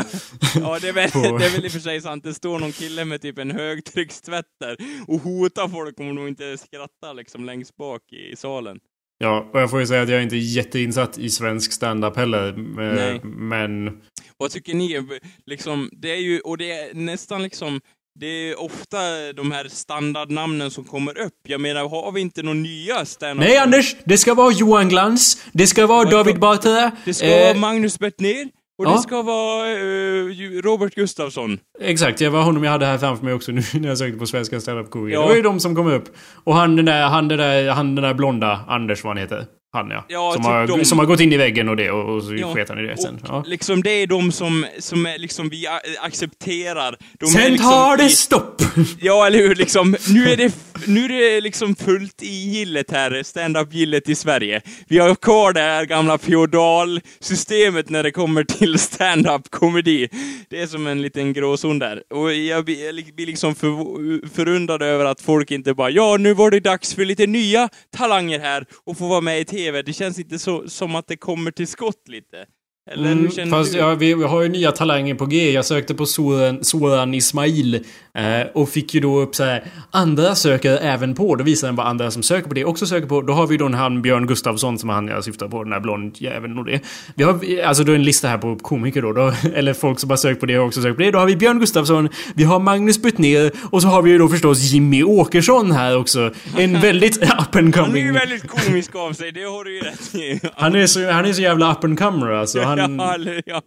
ja, det är, väl, På- det är väl i och för sig sant. Det står någon kille med typ en högtryckstvätt där och hotar folk om de inte skrattar liksom längst bak i salen. Ja, och jag får ju säga att jag är inte jätteinsatt i svensk stand-up heller. eh, Nej. Men... Vad tycker ni? Liksom, det är ju, och det är nästan liksom, det är ofta de här standardnamnen som kommer upp. Jag menar, har vi inte några nya stand Nej Anders! Det ska vara Johan Glans. Det ska vara Vad- David Batra. Det ska eh, vara Magnus Bettner och ja. det ska vara eh, Robert Gustafsson. Exakt, det var honom jag hade här framför mig också <laughs> nu när jag sökte på svenska stand-up komiker. Ja. Det var ju de som kom upp. Och han den där, han den där, han den där blonda, Anders vad han heter. Han ja. Ja, som, typ har, de. som har gått in i väggen och det och, och så Ja, sket han i det sen. Ja. liksom det är de som, som är liksom vi accepterar. De Sen liksom tar det i- stopp! <laughs> Ja, eller hur? Liksom, nu, är det, nu är det liksom fullt i gillet här, stand-up-gillet i Sverige. Vi har kvar det här gamla feodalsystemet när det kommer till stand-up-komedi. Det är som en liten gråzon där. Och jag blir liksom för, förundrad över att folk inte bara ja, nu var det dags för lite nya talanger här och få vara med i TV. Det känns inte så, som att det kommer till skott lite. Eller hur Mm, känner fast du? ja, vi, vi har ju nya talanger på G. Jag sökte på Soran, Soran Ismail eh, och fick ju då upp så här. Andra söker även på. Då visar den vad andra som söker på det också söker på. Då har vi då han Björn Gustafsson som han jag syftar på. Den där blond jäveln och det. Vi har alltså då en lista här på komiker då. då <laughs> eller folk som har sökt på det och också sökt på det. Då har vi Björn Gustafsson. Vi har Magnus Bettner. Och så har vi ju då förstås Jimmy Åkesson här också. En <laughs> väldigt up and Han är coming. ju väldigt komisk av sig, det har du ju rätt i. Han är så, han är så jävla up and comer alltså. <laughs> Han, Ja, eller, ja.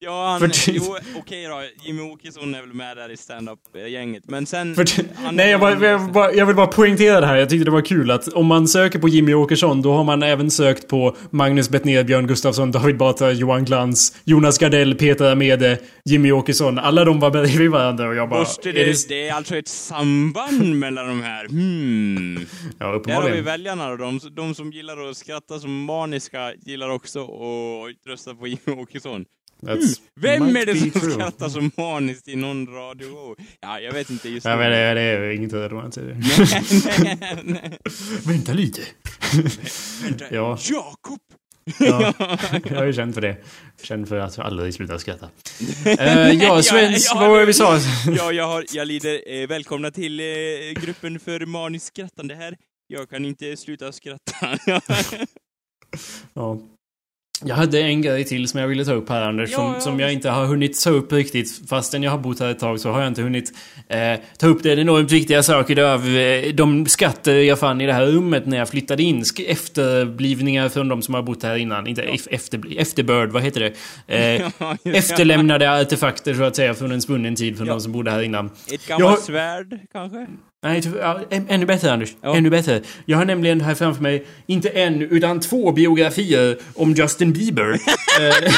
Ja, <laughs> han, jo, okej då, Jimmy Åkesson är väl med där i stand-up-gänget, men sen... Han- nej, jag, bara, jag, bara, jag vill bara poängtera det här. Jag tyckte det var kul att om man söker på Jimmy Åkesson då har man även sökt på Magnus Bettner, Björn Gustafsson, David Batra, Johan Glans, Jonas Gardell, Peter Amede, Jimmy Åkesson. Alla de var bredvid varandra och jag bara... Måste är det, det är alltså ett samband <laughs> mellan de här? Hmm. Ja, Där har vi uppenbarligen. väljarna och de, de som gillar att skratta som maniska gillar också att rösta på Jimmy Åkesson. That's- Vem might är det som true. skrattar som maniskt i någon radio? Ja, jag vet inte just Ja, nu. men det, det är inget i det. <laughs> nej, nej. Vänta lite. Ja. Jakob! Ja, <laughs> jag ju känt för det. Känt för att aldrig sluta skratta. Uh, <laughs> ja, svensk... Ja, vad var det vi sa? Ja, jag, har, jag lider. Eh, välkomna till eh, gruppen för maniskt skrattande här. Jag kan inte sluta skratta. Ja. Jag hade en grej till som jag ville ta upp här Anders, Ja, som, ja, som jag inte har hunnit ta upp riktigt. Fastän jag har bott här ett tag så har jag inte hunnit eh, ta upp den enormt viktiga saken av eh, de skatter jag fann i det här rummet när jag flyttade in. Efterblivningar från de som har bott här innan. Inte ef- efter, efterbörd, vad heter det? <laughs> Eh, Ja, det. efterlämnade artefakter så att säga från en svunnen tid från Ja. de som bodde här innan. Ett gammalt Jag- svärd, kanske? Nej, ja, ännu bättre Anders. Ja. Ännu bättre. Jag har nämligen här framför mig, inte en, utan två biografier om Justin Bieber. <laughs> Eh,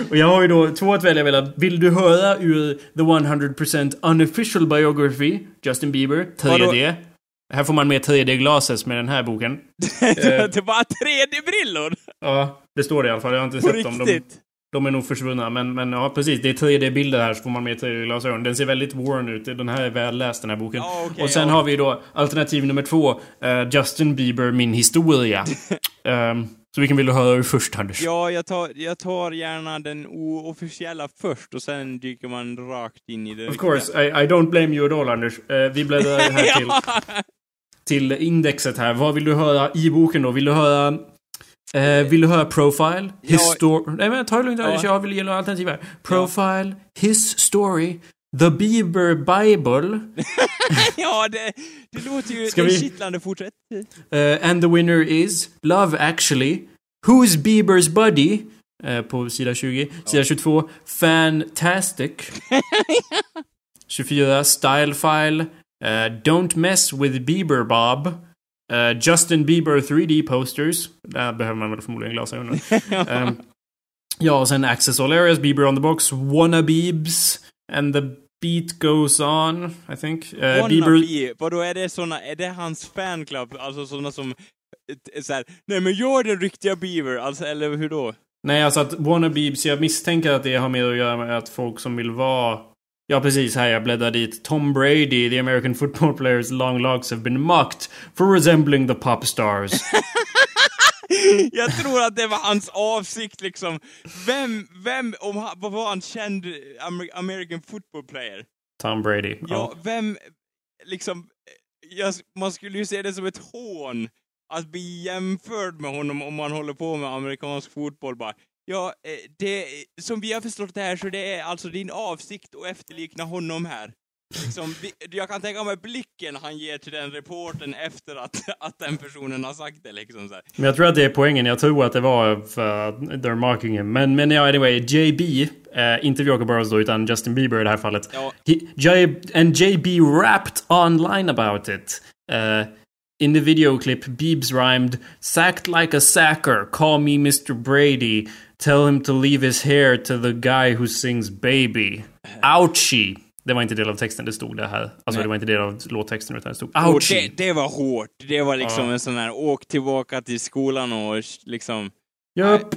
<laughs> och jag har ju då två att välja mellan. Vill du höra ur The 100% Unofficial Biography, Justin Bieber, 3D? Här får man med 3D-glases med den här boken. <laughs> det var 3D-brillor? Ja, det står det i alla fall. Jag har inte På sett riktigt? dem. De, är nog försvunna, men, men ja precis. Det är 3D-bilder här så får man med 3D-glasögon. Den ser väldigt worn ut. Den här är väl läst den här boken. Ja, okay, och sen ja. har vi då alternativ nummer två. Uh, Justin Bieber, min historia. um, <laughs> så vilken vill du höra först, Anders? Ja, jag tar, jag tar gärna den oofficiella först och sen dyker man rakt in i det Of course, I, I don't blame you at all, Anders. Uh, vi bläddrar här <laughs> till, till indexet här. Vad vill du höra i boken då? Vill du höra Eh, vill du höra Profile? Histor... Ja. Nej men ta det lugnt ja. jag vill ge några alternativ här. Profile, ja. His Story, The Bieber Bible. <laughs> ja, det, det låter ju... Ska det är vi... kittlande. Fortsätt. Uh, and the winner is Love Actually. Who's Biebers Buddy? Uh, på sida 20. Sida 22. Fantastic. <laughs> 24. Style File. Uh, Don't Mess with Bieber Bob. Uh, Justin Bieber 3D posters. Där behöver man väl förmodligen glasögon. um, <laughs> ja, och sen Access All Areas, Bieber on the Box, Wanna Biebs, and the beat goes on, I think. Uh, Bieber... Vadå, är det såna, är det hans fanclub? Alltså såna som eh, såhär, nej men jag är den riktiga Bieber, alltså eller hur då? Nej, alltså att Wanna Biebs, jag misstänker att det har mer att göra med att folk som vill vara Ja, precis. Här jag bläddrar dit. Tom Brady, the American football players long locks have been mocked for resembling the pop stars. <laughs> jag tror att det var hans avsikt liksom. Vem, vem, om han, vad var han känd American football player? Tom Brady. Ja, oh. vem, liksom, jag, man skulle ju se det som ett hån att bli jämförd med honom om man håller på med amerikansk fotboll bara. Ja, eh, det, som vi har förstått det här så det är alltså din avsikt att efterlikna honom här. Liksom, jag kan tänka mig blicken han ger till den reporten efter att, att den personen har sagt det liksom så här. Men jag tror att det är poängen. Jag tror att det var för they're marking him. Men, men ja, anyway. JB, eh, inte Joker Burrows då, utan Justin Bieber i det här fallet. Ja. He, J, and JB rapped online about it. Uh, in the video clip, Biebs rhymed Sacked like a sacker, call me Mr. Brady. Tell him to leave his hair to the guy who sings baby. Ouchie! Det var inte del av texten, det stod det här. Alltså Nej. det var inte del av låttexten utan det stod ouchie. Det, det, var hårt. Det var liksom ja. en sån här åk tillbaka till skolan och liksom... Japp.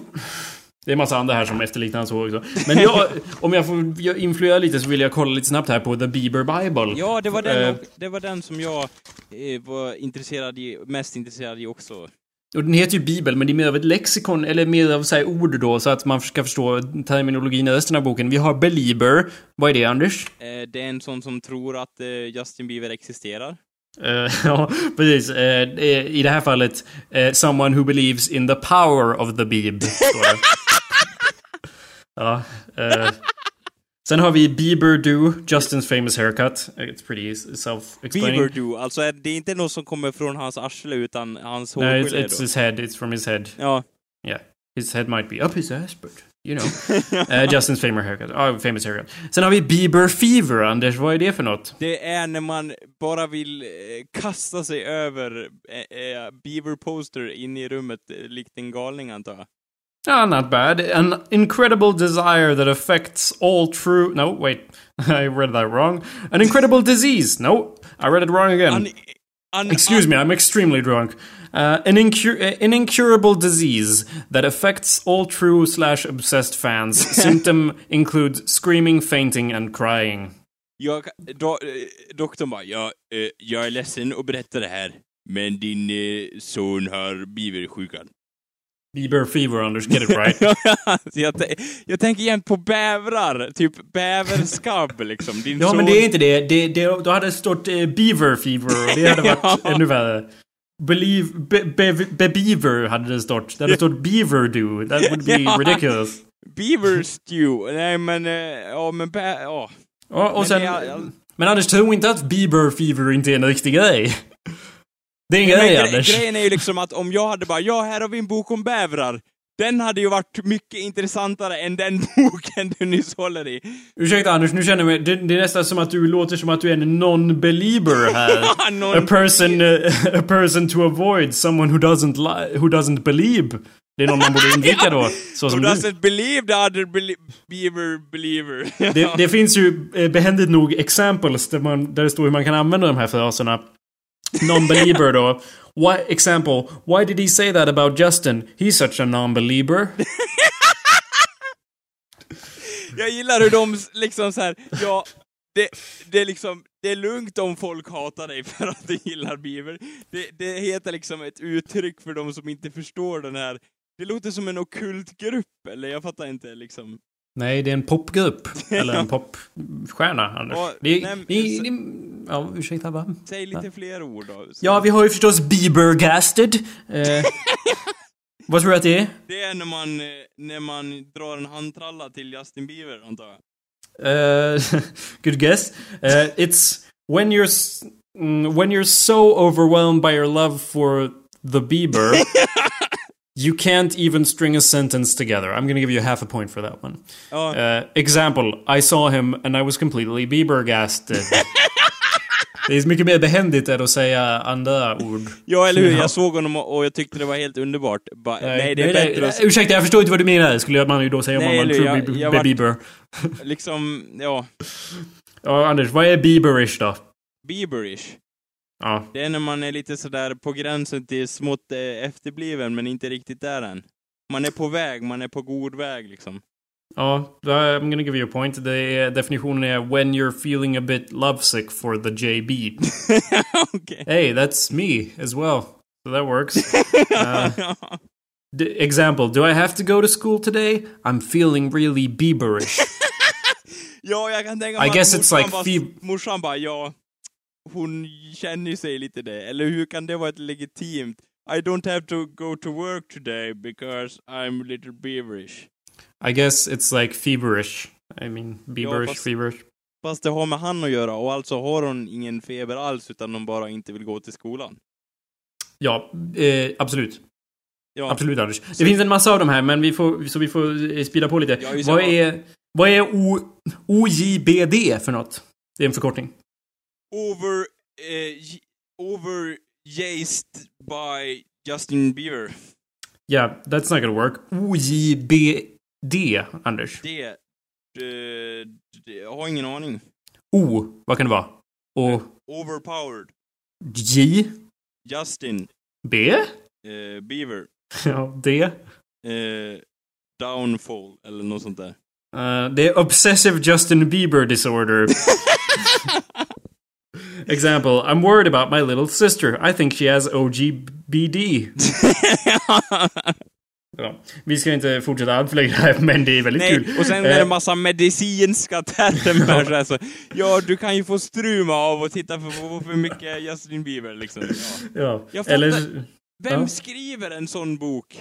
Det är massa andra här som efterliknar hår också. Men jag, <laughs> om jag får influera lite så vill jag kolla lite snabbt här på The Bieber Bible. Ja, det var den, uh, det var den som jag eh, var intresserad i, mest intresserad i också. Och den heter ju Bibel, men det är mer av ett lexikon, eller mer av så här, ord då, så att man ska förstå terminologin i resten av boken. Vi har Belieber. Vad är det, Anders? Eh, det är en sån som tror att eh, Justin Bieber existerar. <laughs> Ja, precis. I det här fallet, someone who believes in the power of the Beeb, <laughs> ja. Sen har vi Bieber Do, Justins famous haircut. It's pretty self-explaining. Bieber Do, alltså är det inte något som kommer från hans arsle utan hans hårgelé No, it's, it's his head, it's from his head. Ja. Yeah. His head might be up his ass, but you know. uh, <laughs> Justins famous haircut. Oh, famous haircut. Sen har vi Bieber Fever, Anders. Vad är det för något? Det är när man bara vill eh, kasta sig över eh, eh, Bieber poster in i rummet eh, likt en galning, antar jag. Ah, not bad. An incredible desire that affects all true. No, wait. <laughs> I read that wrong. An incredible disease. No, I read it wrong again. An, an, Excuse me, I'm extremely drunk. Uh, an, incur- an incurable disease that affects all true slash obsessed fans. <laughs> Symptom includes screaming, fainting and crying. Jag, do, eh, doktorn bara, ja, eh, jag är ledsen att berätta det här, men din eh, son har. Bieber fever, Anders. Get it right. <laughs> jag, jag tänker jämt på bävrar. Typ bäverskabb, liksom. Din ja, son... men det är inte det. det, det då hade det stått eh, beaver fever och det hade <laughs> varit ja. ännu värre. Believe... Be, be, be, beaver hade det stått. Det hade stått beaver do. That would be <laughs> ja. ridiculous. Beaver stew. Nej, men... Eh, ja, men bä... Ja. ja och men sen... Det, men Anders, tro inte att Bieber fever inte är en riktig grej. Det är en grej, Anders. Grejen är ju liksom att om jag hade bara, ja, här har vi en bok om bävrar. Den hade ju varit mycket intressantare än den <laughs> boken du nyss håller i. Ursäkta Anders, nu känner jag mig... Det, det är nästan som att du låter som att du är en non-belieber här. <laughs> non a person... Uh, <laughs> a person to avoid, someone who doesn't li- who doesn't believe. Det är någon man borde undvika då. Så som du. doesn't believe the other belie beaver believer. Det, det finns ju eh, behändigt nog examples där, man, där det står hur man kan använda de här fraserna. Non-believer då. Why, example. Why did he say that about Justin? He's such a non-believer. Jag gillar hur de liksom så här, ja, det, det är liksom, det är lugnt om folk hatar dig för att du gillar Bieber. Det, det heter liksom ett uttryck för de som inte förstår den här, det låter som en ockult grupp, eller jag fattar inte liksom. Nej, det är en popgrupp. <laughs> Eller en popstjärna, Anders. Ja, det, nej, det, det, ja, ursäkta, va? Säg lite fler ord då. Så- Ja, vi har ju förstås Biebergasted. Eh, <laughs> vad tror du att det är? Det är när man, eh, när man drar en handtralla till Justin Bieber, antar jag. Uh, <laughs> good guess. Uh, it's when you're mm, when you're so overwhelmed by your love for the Bieber, you can't even string a sentence together. I'm gonna give you half a point for that one. Ja, Uh, example: I saw him and I was completely Biebergasted. <laughs> Det är mycket mer behändigt än att säga andra ord. ja eller hur? Ja. Jag såg honom och jag tyckte det var helt underbart. Ba, nej, det är nej, bättre att Ursäkta, jag förstår inte vad du menar. Skulle man ju då säga om Nej, man tror jag- Bieber. jag vart- Bieber. liksom, ja, Ja, Anders, vad är Bieberish då? Bieberish. Ja. Det är när man är lite sådär på gränsen till smått eh, efterbliven, men inte riktigt där än. Man är på väg, man är på god väg liksom. Ja, I'm gonna give you a point. Det är, definitionen är when you're feeling a bit lovesick for the JB. <laughs> Okej. hey, that's me as well. So that works. <laughs> Uh, example, do I have to go to school today? I'm feeling really Bieberish. <laughs> ja, jag kan tänka I mig guess att it's morsan like bara, morsan bara, ja, hon känner sig lite det. Eller hur kan det vara ett legitimt? I don't have to go to work today because I'm a little beaverish. I guess it's like feverish. I mean, Bieberish, fast- feverish. Fast det har med han att göra och alltså har hon ingen feber alls utan hon bara inte vill gå till skolan. Ja, eh, absolut. Ja, Absolut Anders. Det finns en massa av de här, men vi får, så vi får eh, speeda på lite. Ja, vad, är, vad är o, OJBD för något? Det är en förkortning. Over, eh, j- over jazed by Justin Bieber. Yeah, that's not gonna work. OJBD, Anders. Det, eh, det, jag har ingen aning. O, vad kan det vara? Och Overpowered. J, Justin B? eh, Bieber. <laughs> Ja, D. Eh, downfall, eller något sånt där. Uh, det är Obsessive Justin Bieber Disorder. <laughs> Example, I'm worried about my little sister. I think she has OGBD. Ja, vi ska inte fortsätta för länge här, men det är väldigt kul. Nej, och sen är det Eh, massa medicinska termer <laughs> så här, så, Ja, du kan ju få struma av och titta för, för, mycket Justin Bieber liksom. Ja. Ja. Eller... Vem Ja. skriver en sån bok?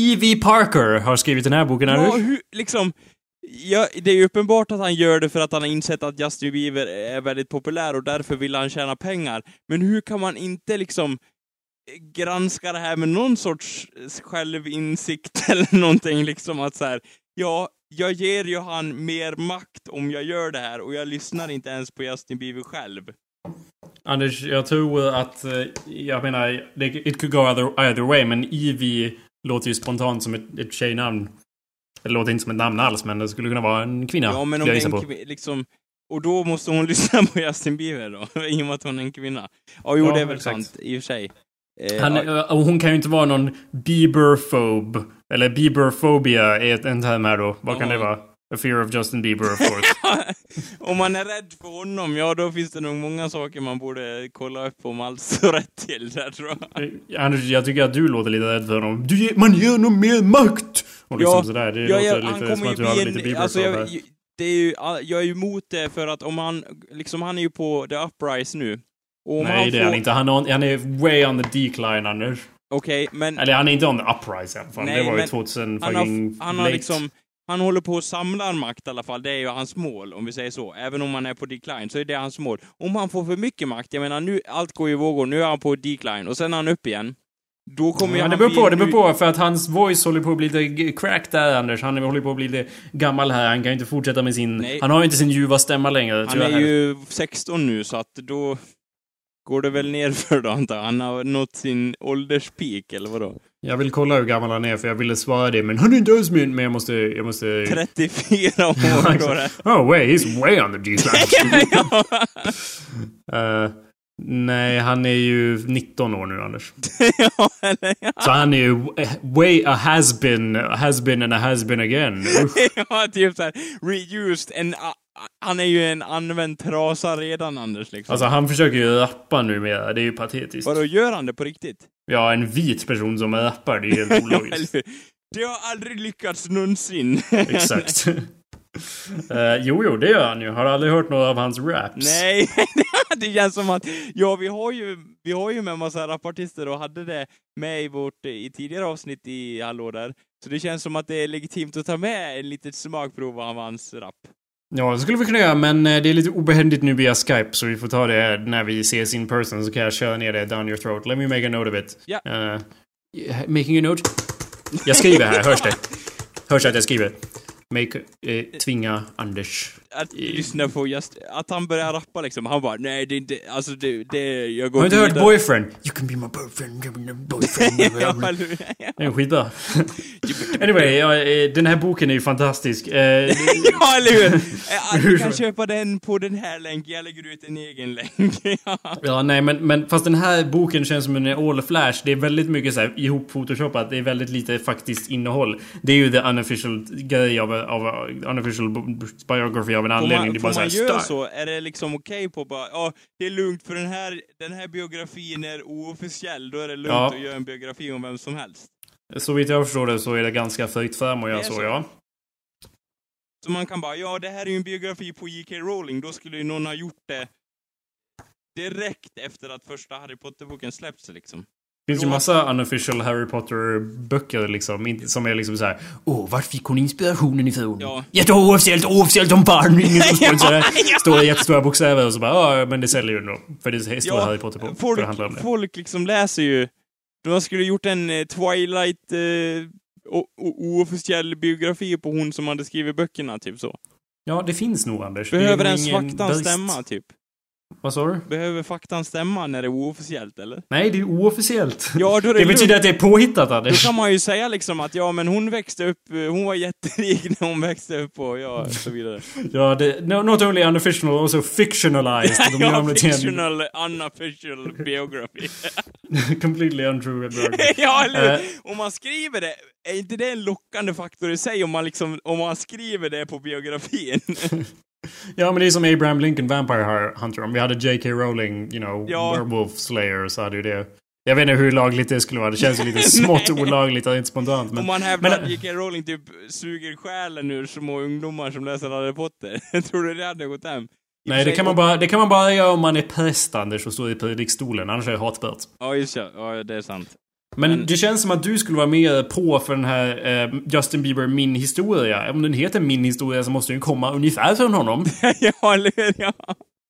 E.V. Parker har skrivit den här boken, Ja, hur, liksom... Ja, det är ju uppenbart att han gör det för att han har insett att Justin Bieber är väldigt populär och därför vill han tjäna pengar. Men hur kan man inte liksom eh, granska det här med någon sorts självinsikt <laughs> eller någonting liksom att så här, ja, jag ger ju han mer makt om jag gör det här och jag lyssnar inte ens på Justin Bieber själv. Anders, jag tror att... Eh, jag menar, it could go either, either way, men E.V. låter ju spontant som ett, ett tjejnamn. Det låter inte som ett namn alls, men det skulle kunna vara en kvinna. Ja, men om en på. kvi- liksom... Och då måste hon <laughs> lyssna på Justin Bieber då, <laughs> i och med att hon är en kvinna. Ja, jo, Ja, det är väl exakt. sant, i och för sig. Eh, Han, ja, och hon kan ju inte vara någon Bieberphobe. Eller Bieberphobia är ett- en term här då. Vad kan det vara? A fear of Justin Bieber, of course. <laughs> om man är rädd för honom, ja då finns det nog många saker man borde kolla upp om allt står rätt till där tror jag. Eh, Anders, jag tycker att du låter lite rädd för honom. Du ger, man ger honom mer makt! Och liksom Ja, sådär. Det Ja, låter jag, lite som att du har bli lite en... Bieber Alltså, jag, det är ju, jag är ju emot det för att om han, liksom han är ju på the uprise nu. Och Nej, han det är får, han inte. Han, har- han är way on the decline, Anders. Okej, men Eller han är inte on the uprise i alla fall. Nej, det var ju men 2000 han fucking har, han har late. liksom... Han håller på att samla makt i alla fall, det är ju hans mål, om vi säger så. Även om han är på decline, så är det hans mål. Om han får för mycket makt, jag menar nu, allt går ju i vågor, nu är han på decline, och sen är han upp igen. Då kommer ja, han det beror på, det beror på. För att hans voice håller på att bli lite cracked där, Anders. Han håller på att bli lite gammal här. Han kan ju inte fortsätta med sin... Nej. Han har ju inte sin ljuva stämma längre. Han är ju 16 nu, så att då går det väl ner för då antar. Han har nått sin ålderspeak, eller vadå? Jag vill kolla hur gammal han är, för jag ville svara det. Men han är inte ens min... Men jag måste... Jag måste... 34 <laughs> år då det. Oh wait, he's way on the <laughs> G-slash. Ja. Nej, han är ju 19 år nu, Anders. <laughs> ja, eller ja. Så han är ju way a has-been, a has-been and a has-been again. Usch. <laughs> ja, typ såhär, reused, en, a- han är ju en använd trasa redan, Anders, liksom. Alltså han försöker ju rappa numera, det är ju patetiskt. Vadå, gör han det på riktigt? Ja, en vit person som rappar, det är <laughs> helt Ja, ologiskt. hur? Det har aldrig lyckats någonsin. Exakt. <laughs> Eh, jo, jo, det gör han ju. Har du aldrig hört några av hans raps? Nej, <laughs> det känns som att, ja vi har ju, vi har ju med en massa rapartister och hade det med i vårt, i tidigare avsnitt i Hallå där. Så det känns som att det är legitimt att ta med en litet smakprov av hans rap. Ja, det skulle vi kunna göra, men eh, det är lite obehändigt nu via Skype, så vi får ta det när vi ses in person, så kan jag köra ner det down your throat. Let me make a note of it. Ja. Eh, making a note. Jag skriver här, hörs det? Hörs att jag skriver? Make, eh, tvinga Anders. Att lyssna på just, att han börjar rappa liksom, han bara nej det är inte, alltså det, det jag går Har du inte hört vidare." boyfriend? You can be my boyfriend, you can be my boyfriend. <laughs> Det är skitbra. <laughs> anyway, eh, den här boken är ju fantastisk. Eh, <laughs> ja, eller hur? Eh, Du kan köpa den på den här länken, jag lägger ut en egen länk. ja. Ja, nej, men, men fast den här boken känns som en all flash. Det är väldigt mycket så här ihop photoshopat. Det är väldigt lite faktiskt innehåll. Det är ju the unofficial grej av, av unofficial biography av en anledning. man, det är bara så här, man stark. så? Är det liksom okej på bara, ja, det är lugnt för den här, den här biografin är oofficiell, då är det lugnt Ja. att göra en biografi om vem som helst. Så vitt jag förstår det så är det ganska fritt fram att göra så, så. ja. Så man kan bara, ja det här är ju en biografi på J.K. Rowling, då skulle ju någon ha gjort det direkt efter att första Harry Potter-boken släppts liksom. Det finns ju massa unofficial Harry Potter-böcker liksom, som är liksom så här. Åh, var fick hon inspirationen ifrån? Ja. Jätteoofficiellt, oofficiellt om barn! Ingen som sponsrar det. Ja, ja. I jättestora bokstäver och så bara, ja, men det säljer ju ändå. För det står Harry Potter på. folk, det handlar om det. folk liksom läser ju, de skulle gjort en eh, Twilight eh, oofficiell biografi på hon som hade skrivit böckerna, typ så. Ja, det finns nog Anders. Behöver ens brist. stämma, typ? Vad sa du? Behöver faktan stämma när det är oofficiellt, eller? Nej, det är oofficiellt. Ja, då är det det betyder att det är påhittat Då Anders. kan man ju säga liksom att ja, men hon växte upp, hon var jätterik när hon växte upp och ja, så vidare. Ja, det, no, not only unofficial, also fictionalized. De <laughs> ja, en fictional, unofficial biography. <laughs> completely untrue biography. <laughs> ja, eller hur? Om man skriver det, är inte det en lockande faktor i sig om man liksom, om man skriver det på biografin? Ja, men det är som Abraham Lincoln Vampire Hunter. Om vi hade J.K. Rowling, you know, Ja. Werewolf Slayer så hade ju det... Jag vet inte hur lagligt det skulle vara. Det känns ju lite <laughs> smått olagligt och inte spontant. Men, om man hävdar men- att J.K. Rowling typ suger själen ur små ungdomar som läser Harry Potter. <laughs> Tror du det hade gått hem? I nej, det kan, man bara, det kan man bara göra om man är präst, Anders, och står i predikstolen. Annars är det hatbart. Ja, just ja. ja. det är sant. Men, det känns som att du skulle vara mer på för den här eh, Justin Bieber Min Historia. Om den heter Min Historia så måste den komma ungefär från honom. <laughs> ja, eller hur? Ja.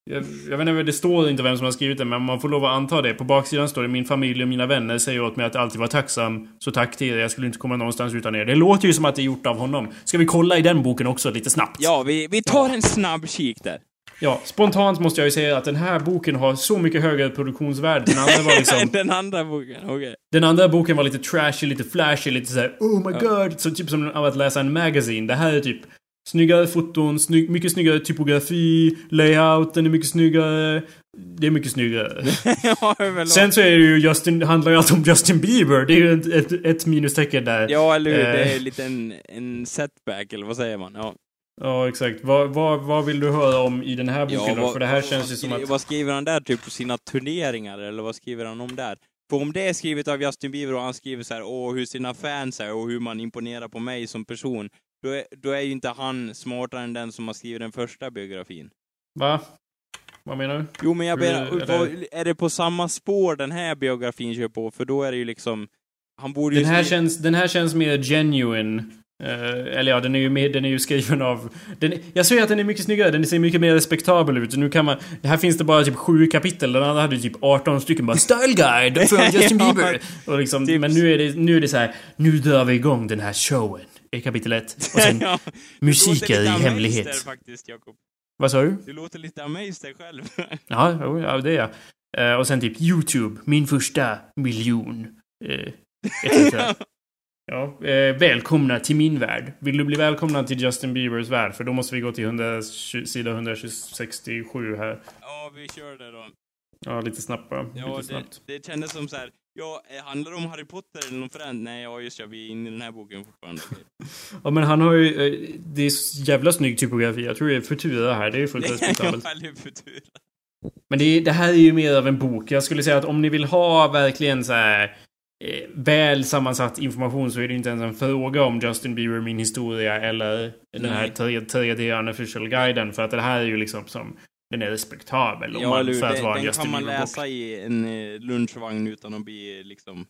Jag, jag vet inte, det står inte vem som har skrivit det, men man får lov att anta det. På baksidan står det Min familj och mina vänner säger åt mig att alltid vara tacksam. Så tack till er, jag skulle inte komma någonstans utan er. Det låter ju som att det är gjort av honom. Ska vi kolla i den boken också lite snabbt? Ja, vi, vi tar en snabb kik där. Ja, spontant måste jag ju säga att den här boken har så mycket högre produktionsvärde. Den andra var liksom... <laughs> Den andra boken, okej. Den andra boken var lite trashy, lite flashy, lite såhär Oh my god! Så typ som av att läsa en magazine. Det här är typ Snyggare foton, snygg, mycket snyggare typografi, layouten är mycket snyggare. Det är mycket snyggare. <laughs> ja. Sen så är det ju Justin, det handlar ju allt om Justin Bieber. Det är ju ett, ett, ett minustecken där. Ja, eller hur? Det Eh. är lite en, en setback, eller vad säger man? Ja. Ja, exakt. Vad, vad, vad vill du höra om i den här boken då? vad- För det här känns ju som att... Vad skriver han där, typ på sina turneringar, eller vad skriver han om där? För om det är skrivet av Justin Bieber och han skriver så här, åh, hur sina fans är och hur man imponerar på mig som person, då är, då är ju inte han smartare än den som har skrivit den första biografin. Va? Vad menar du? Jo, men jag Hur- menar, är det- är det på samma spår den här biografin kör på? För då är det ju liksom, han borde ju Den här, skriva- känns, den här känns mer genuine. Uh, eller ja, den är ju, med, den är ju skriven av... Den, jag säger att den är mycket snyggare, den ser mycket mer respektabel ut. Nu kan man... Här finns det bara typ sju kapitel, den andra hade typ 18 stycken bara Style Guide från <laughs> Justin Bieber. och liksom, typ. Men nu är, det, nu är det så här, nu drar vi igång den här showen. I kapitel 1. Och sen <laughs> ja, musiker i hemlighet. Där, faktiskt, Jakob. Vad sa du? Du låter lite amazed själv. <laughs> ja, ja, det är jag. Uh, och sen typ YouTube, min första miljon. Uh, Ja, eh, välkomna till min värld. Vill du bli välkomnad till Justin Biebers värld? För då måste vi gå till 100, sida 167 här. Ja, vi kör det då. Ja, lite snabbt bara. Ja, lite det, snabbt. det kändes som så här. Ja, eh, handlar det om Harry Potter eller någon förändring? Nej, ja just ja, vi är inne i den här boken fortfarande. <laughs> ja, men han har ju... Eh, det är jävla snygg typografi. Jag tror det är Futura här. Det är fullt <laughs> respektabelt. ja, det är Futura. Men det, det här är ju mer av en bok. Jag skulle säga att om ni vill ha verkligen så här väl sammansatt information så är det inte ens en fråga om Justin Bieber, min historia eller den här tredje unofficial guiden. För att det här är ju liksom som den är respektabel ja, man, för att den, vara en Justin kan man läsa i en eh, lunchvagn utan att bli liksom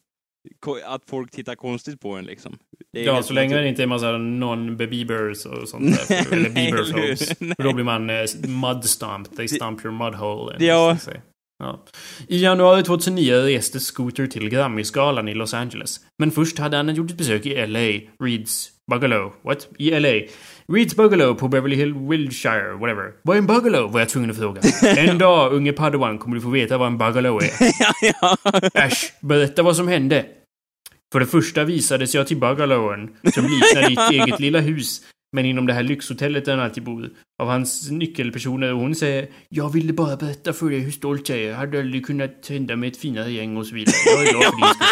att folk tittar konstigt på en liksom. ja, så länge det inte är massa non-bebiebers och sånt där. <laughs> eller bieberphobes. För <laughs> då blir man eh, mud-stomped. They stomp your mudhole. Ja. Ja. I januari 2009 reste Scooter till Grammy-skalan i Los Angeles. Men först hade han gjort ett besök i LA, Reeds Bungalow. What? I LA. Reeds Bungalow på Beverly Hill, Wilshire, whatever. Vad är en Bungalow? var jag tvungen att fråga. <laughs> En dag, unge Padawan, kommer du få veta vad en Bungalow är. <laughs> Äsch, berätta vad som hände. För det första visades jag till Bungalowen, som liknar ditt <laughs> eget lilla hus. Men inom det här lyxhotellet där han alltid bor. Av hans nyckelpersoner och hon säger Jag ville bara berätta för dig hur stolt jag är. Jag hade aldrig kunnat hända med ett finare gäng och så vidare. Jag är glad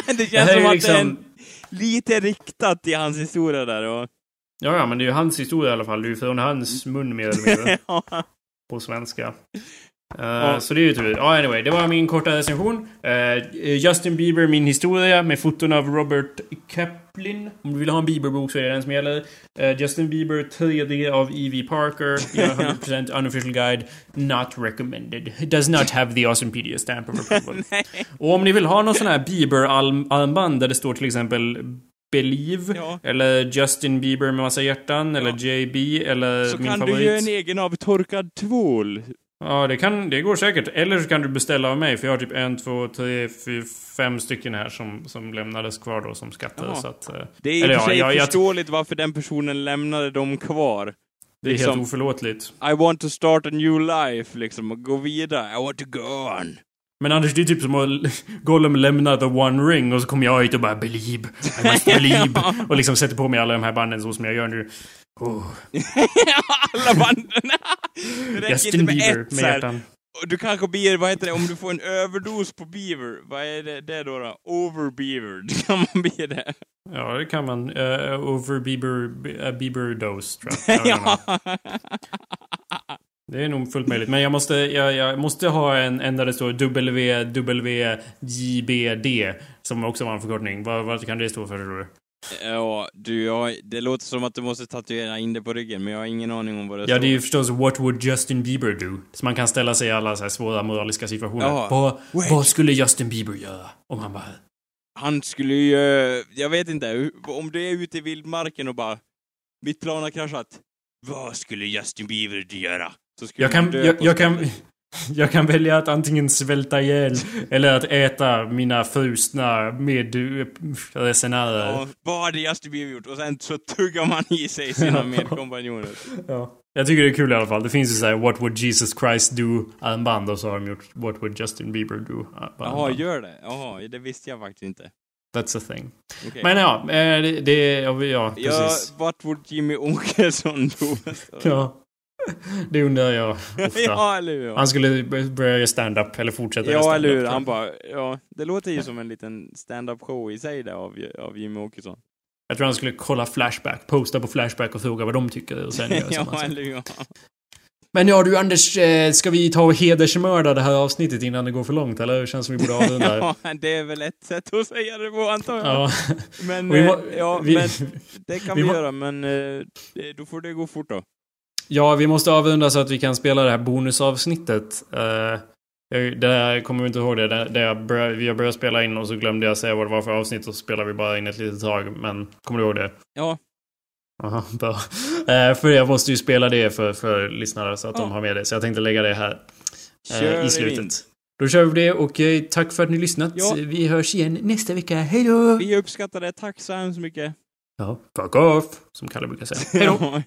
för <laughs> det. känns det som att liksom... det är liksom- lite riktat i hans historia där och... Ja, ja, men det är ju hans historia i alla fall. Det är ju från hans mun mer eller mindre. <laughs> På svenska. Uh, ja. Så det är ju tur. Ja, anyway. Det var min korta recension. Uh, Justin Bieber, min historia med foton av Robert Kaplan. Om du vill ha en Bieber-bok så är det den som gäller. Uh, Justin Bieber 3D av E.V. Parker. 100% unofficial guide. Not recommended. It does not have the Awesomepedia stamp of approval. <laughs> Och om ni vill ha någon sån här Bieber-armband där det står till exempel Believe, ja. eller Justin Bieber med massa hjärtan, ja. eller JB, eller så min kan favorit. du göra en egen avtorkad tvål. Ja, det, kan, det går säkert. Eller så kan du beställa av mig, för jag har typ en, två, tre, fyra, fem stycken här som, som lämnades kvar då som skatter. Så att, eh, det är i och för sig ja, förståeligt varför den personen lämnade dem kvar. Det är liksom, helt oförlåtligt. I want to start a new life, liksom, och gå vidare. I want to go on. Men Anders, det är typ som att <laughs> Gollum lämnar The One Ring och så kommer jag hit och bara Believe, I must <laughs> believe. och liksom sätter på mig alla de här banden så som jag gör nu. Oh. <laughs> alla banden! Justin Bieber ett, med hjärtan. Du kanske blir, vad heter det, om du får en överdos på beaver, vad är det, det då? då? Overbeavered, <laughs> kan man bli det? Ja, det kan man. Uh, over Bieber, uh, Bieber dose, tror jag. <laughs> ja. Det är nog fullt möjligt. Men jag måste, jag, jag måste ha en, en där det står WWJBD. Som också var en förkortning. Vad, vad kan det stå för tror du? Ja, du, jag, det låter som att du måste tatuera in det på ryggen, men jag har ingen aning om vad det står. Ja, det är ju förstås What would Justin Bieber do? Så man kan ställa sig i alla så här svåra moraliska situationer. Ja. Vad, vad skulle Justin Bieber göra om han bara... Han skulle ju... Jag vet inte, om du är ute i vildmarken och bara... Mitt plan har kraschat. Vad skulle Justin Bieber göra? Så skulle jag kan, jag, jag kan, jag kan välja att antingen svälta ihjäl eller att äta mina frusna medresenärer. Ja, vad hade Justin Bieber gjort? Och sen så tuggar man i sig sina <laughs> medkompanjoner. ja. Jag tycker det är kul i alla fall. Det finns ju såhär What would Jesus Christ do? armband och så har de gjort What would Justin Bieber do? Jaha, gör det? Jaha, det visste jag faktiskt inte. That's a thing. Okay. Men ja, eh, det, det ja, precis. Ja, what would Jimmy Åkesson do? <laughs> ja. <laughs> Det undrar jag ofta. ja, eller hur? Han skulle börja göra stand-up eller fortsätta Ja, eller hur? Han bara, ja. Det låter ju som en liten stand-up show i sig där av, av Jimmy Åkesson. Jag tror han skulle kolla Flashback, posta på Flashback och fråga vad de tycker och sen göra <laughs> Ja, eller hur? Men ja du Anders, eh, ska vi ta och hedersmörda det här avsnittet innan det går för långt eller? Det känns som vi borde avrunda. <laughs> ja, det är väl ett sätt att säga det på antar jag. Ja. Men, må, eh, ja, vi, men det kan vi, vi göra, men eh, då får det gå fort då. Ja, vi måste avrunda så att vi kan spela det här bonusavsnittet. Uh, det här, kommer inte ihåg det. det, det började, vi har börjat spela in och så glömde jag säga vad det var för avsnitt och så spelade vi bara in ett litet tag. Men kommer du ihåg det? Ja. Aha, bra. Eh, för jag måste ju spela det för, för lyssnare så att Ja. de har med det. Så jag tänkte lägga det här Kör i slutet. in. Då kör vi det och tack för att ni lyssnat. Ja. Vi hörs igen nästa vecka. Hej då! Vi uppskattar det. Tack så hemskt mycket. Ja, fuck off! Som Kalle brukar säga. <laughs> Hej då!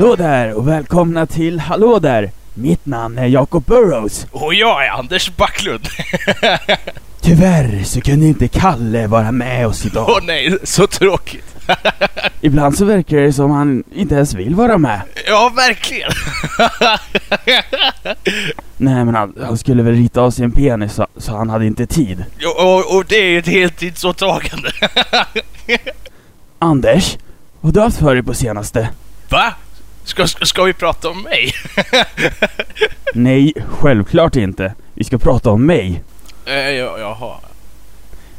Hallå där och välkomna till Hallå där! Mitt namn är Jacob Burrows. Och jag är Anders Backlund. <laughs> Tyvärr så kunde inte Kalle vara med oss Åh idag. nej, så tråkigt. <laughs> Ibland så verkar det som han inte ens vill vara med. Ja, verkligen. <laughs> Nej men han, han skulle väl rita av sin penis så, så han hade inte tid. Ja, och, och det är ett heltidsåtagande. Anders, vad har du haft för dig på senaste? Va? Ska, ska ska vi prata om mig? <laughs> Nej, självklart inte. Vi ska prata om mig. Eh, ja, jaha.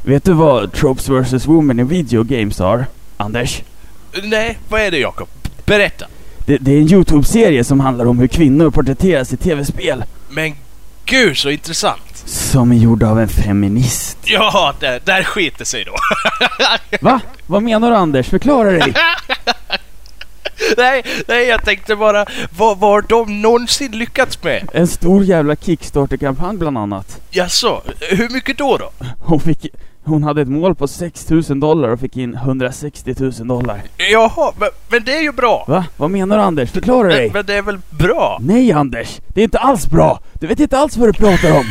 Vet du vad Tropes vs Women i Video Games har? Anders? Nej, vad är det Jakob? Berätta. Det, det är en YouTube-serie som handlar om hur kvinnor porträtteras i tv-spel. Men gud så intressant. Som är gjord av en feminist. Ja, där, där skiter sig då. Va? Vad menar du Anders? Förklara dig! <laughs> nej, nej, jag tänkte bara, vad vad har de någonsin lyckats med? En stor jävla Kickstarter-kampanj bland annat. Jaså, hur mycket då då? Hon, fick, hon hade ett mål på 6000 dollar och fick in 160 000 dollar. Jaha, men, men det är ju bra. Va? Vad menar du Anders? Förklara Men, dig! men det är väl bra? Nej Anders! Det är inte alls bra! Du vet inte alls vad du pratar om!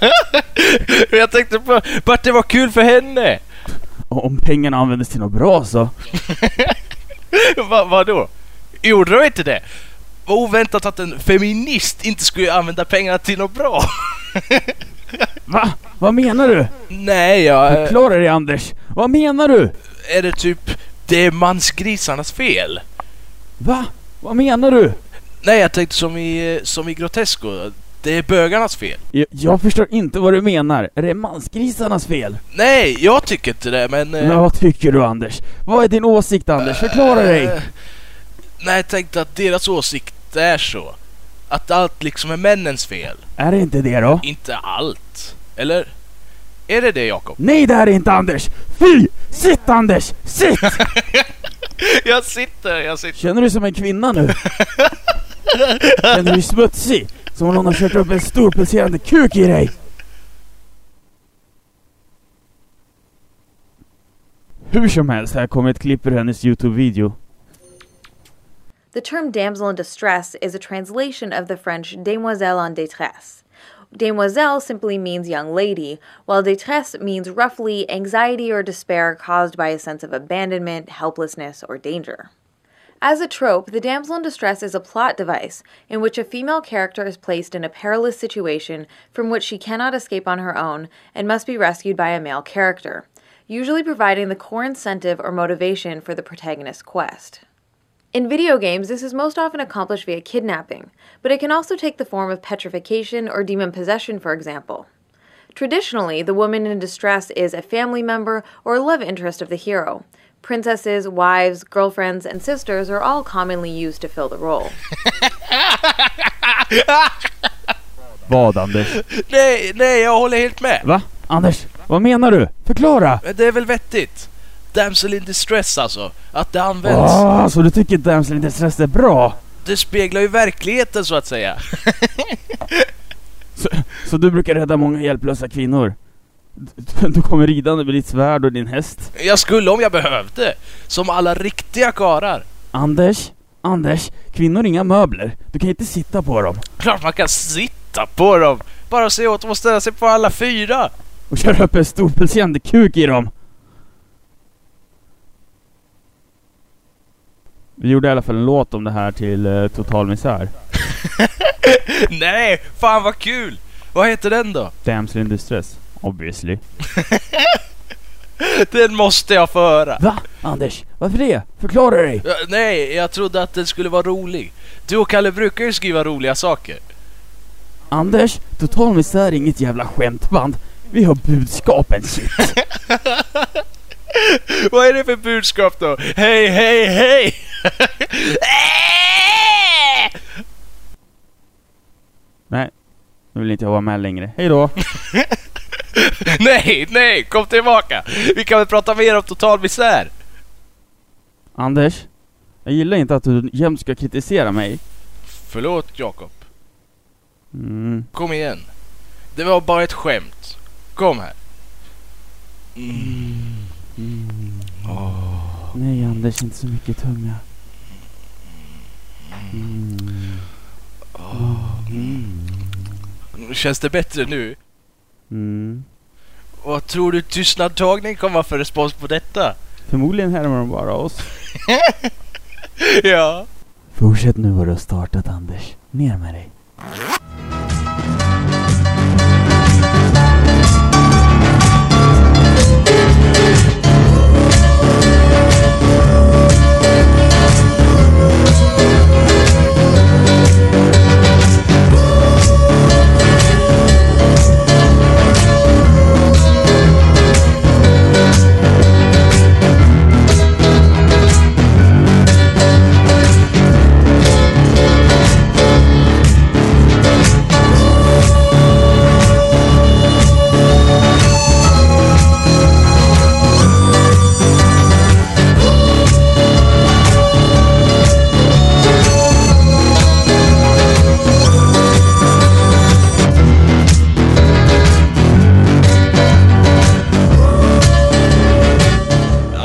<laughs> Jag tänkte på att det var kul för henne. Och om pengarna användes till något bra så... <laughs> <laughs> Va, vadå? Gjorde de inte det? Vad oväntat att en feminist inte skulle använda pengarna till något bra. <laughs> Va? Vad menar du? Nej, jag... Förklara dig Anders! Vad menar du? Är det typ... Det är mansgrisarnas fel? Va? Vad menar du? Nej, jag tänkte som i, som i Grotesco. Det är bögarnas fel. Jag, jag förstår inte vad du menar. Är det mansgrisarnas fel? Nej, jag tycker inte det, men... eh, Men vad tycker du Anders? Vad är din åsikt Anders? Förklara dig! eh, Nej, jag tänkte att deras åsikt är så. Att allt liksom är männens fel. Är det inte det då? Inte allt. Eller? Är det det, Jakob? Nej det är det inte Anders! Fy! Sitt Anders! Sitt! <laughs> Jag sitter, jag sitter. Känner du som en kvinna nu? <laughs> Känner du dig smutsig? Som om någon har kört upp en stor pulserande kuk i dig? Hur som helst, här kommer ett klipp ur hennes Youtube-video. The term damsel in distress is a translation of the French demoiselle en détresse. Demoiselle simply means young lady, while détresse means roughly anxiety or despair caused by a sense of abandonment, helplessness, or danger. As a trope, the damsel in distress is a plot device in which a female character is placed in a perilous situation from which she cannot escape on her own and must be rescued by a male character, usually providing the core incentive or motivation for the protagonist's quest. In video games, this is most often accomplished via kidnapping, but it can also take the form of petrification or demon possession, for example. Traditionally, the woman in distress is a family member or love interest of the hero. Princesses, wives, girlfriends, and sisters are all commonly used to fill the role. <laughs> Vad Anders? Nej, nej, jag håller helt med. Va? Anders, vad menar du? Förklara! Men det är väl vettigt? Damsel in distress alltså. Att det används. Åh, så du tycker Damsel in Distress är bra? Det speglar ju verkligheten så att säga. <laughs> Så, så du brukar rädda många hjälplösa kvinnor? <laughs> Du, kommer ridande med ditt svärd och din häst? Jag skulle om jag behövde. Som alla riktiga karar. Anders? Anders? Kvinnor är inga möbler. Du kan inte sitta på dem. Klart man kan sitta på dem. Bara se åt dem att ställa sig på alla fyra. och köra upp en stor pulserande kuk i dem. Vi gjorde i alla fall en låt om det här till uh, Total Misär. <laughs> Nej, fan vad kul! Vad heter den då? Damsel in Distress, obviously. <laughs> Den måste jag få höra. Va? Anders? Varför det? Förklara dig! Ja, nej, jag trodde att den skulle vara rolig. Du och Kalle brukar ju skriva roliga saker. Anders, Total Misär är inget jävla skämtband. Vi har budskapen shit. <laughs> Vad är det för budskap då? Hej, hej, hej! <laughs> Nej, nu vill inte jag vara med längre. Hej då! <laughs> nej, nej, kom tillbaka! Vi kan väl prata mer om total misär? Anders, jag gillar inte att du jämt ska kritisera mig. Förlåt, Jakob. Mm. Kom igen. Det var bara ett skämt. Kom här. Mm. Oh. Nej Anders, inte så mycket tunga. Mm. Oh. Känns det bättre nu? Mm. Vad tror du tystnadtagning kommer för respons på detta? Förmodligen härmar de bara oss. <laughs> ja. Fortsätt nu vad du har startat Anders. Ner med dig.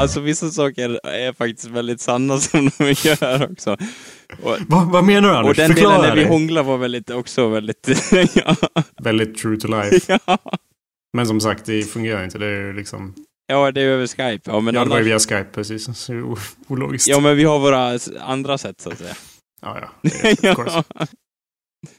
Alltså vissa saker är faktiskt väldigt sanna <laughs> som de gör också. Och, Va, vad menar du Anders? Och den Förklara delen när vi hånglar var väldigt, också väldigt... <laughs> ja. Väldigt true to life. <laughs> ja. Men som sagt, det fungerar inte. Det är liksom... Ja, det är över Skype. Ja, men ja, annars... det var ju via Skype precis. Så ologiskt. Ja, men vi har våra andra sätt så att säga. Ja, ja. Det är, ja.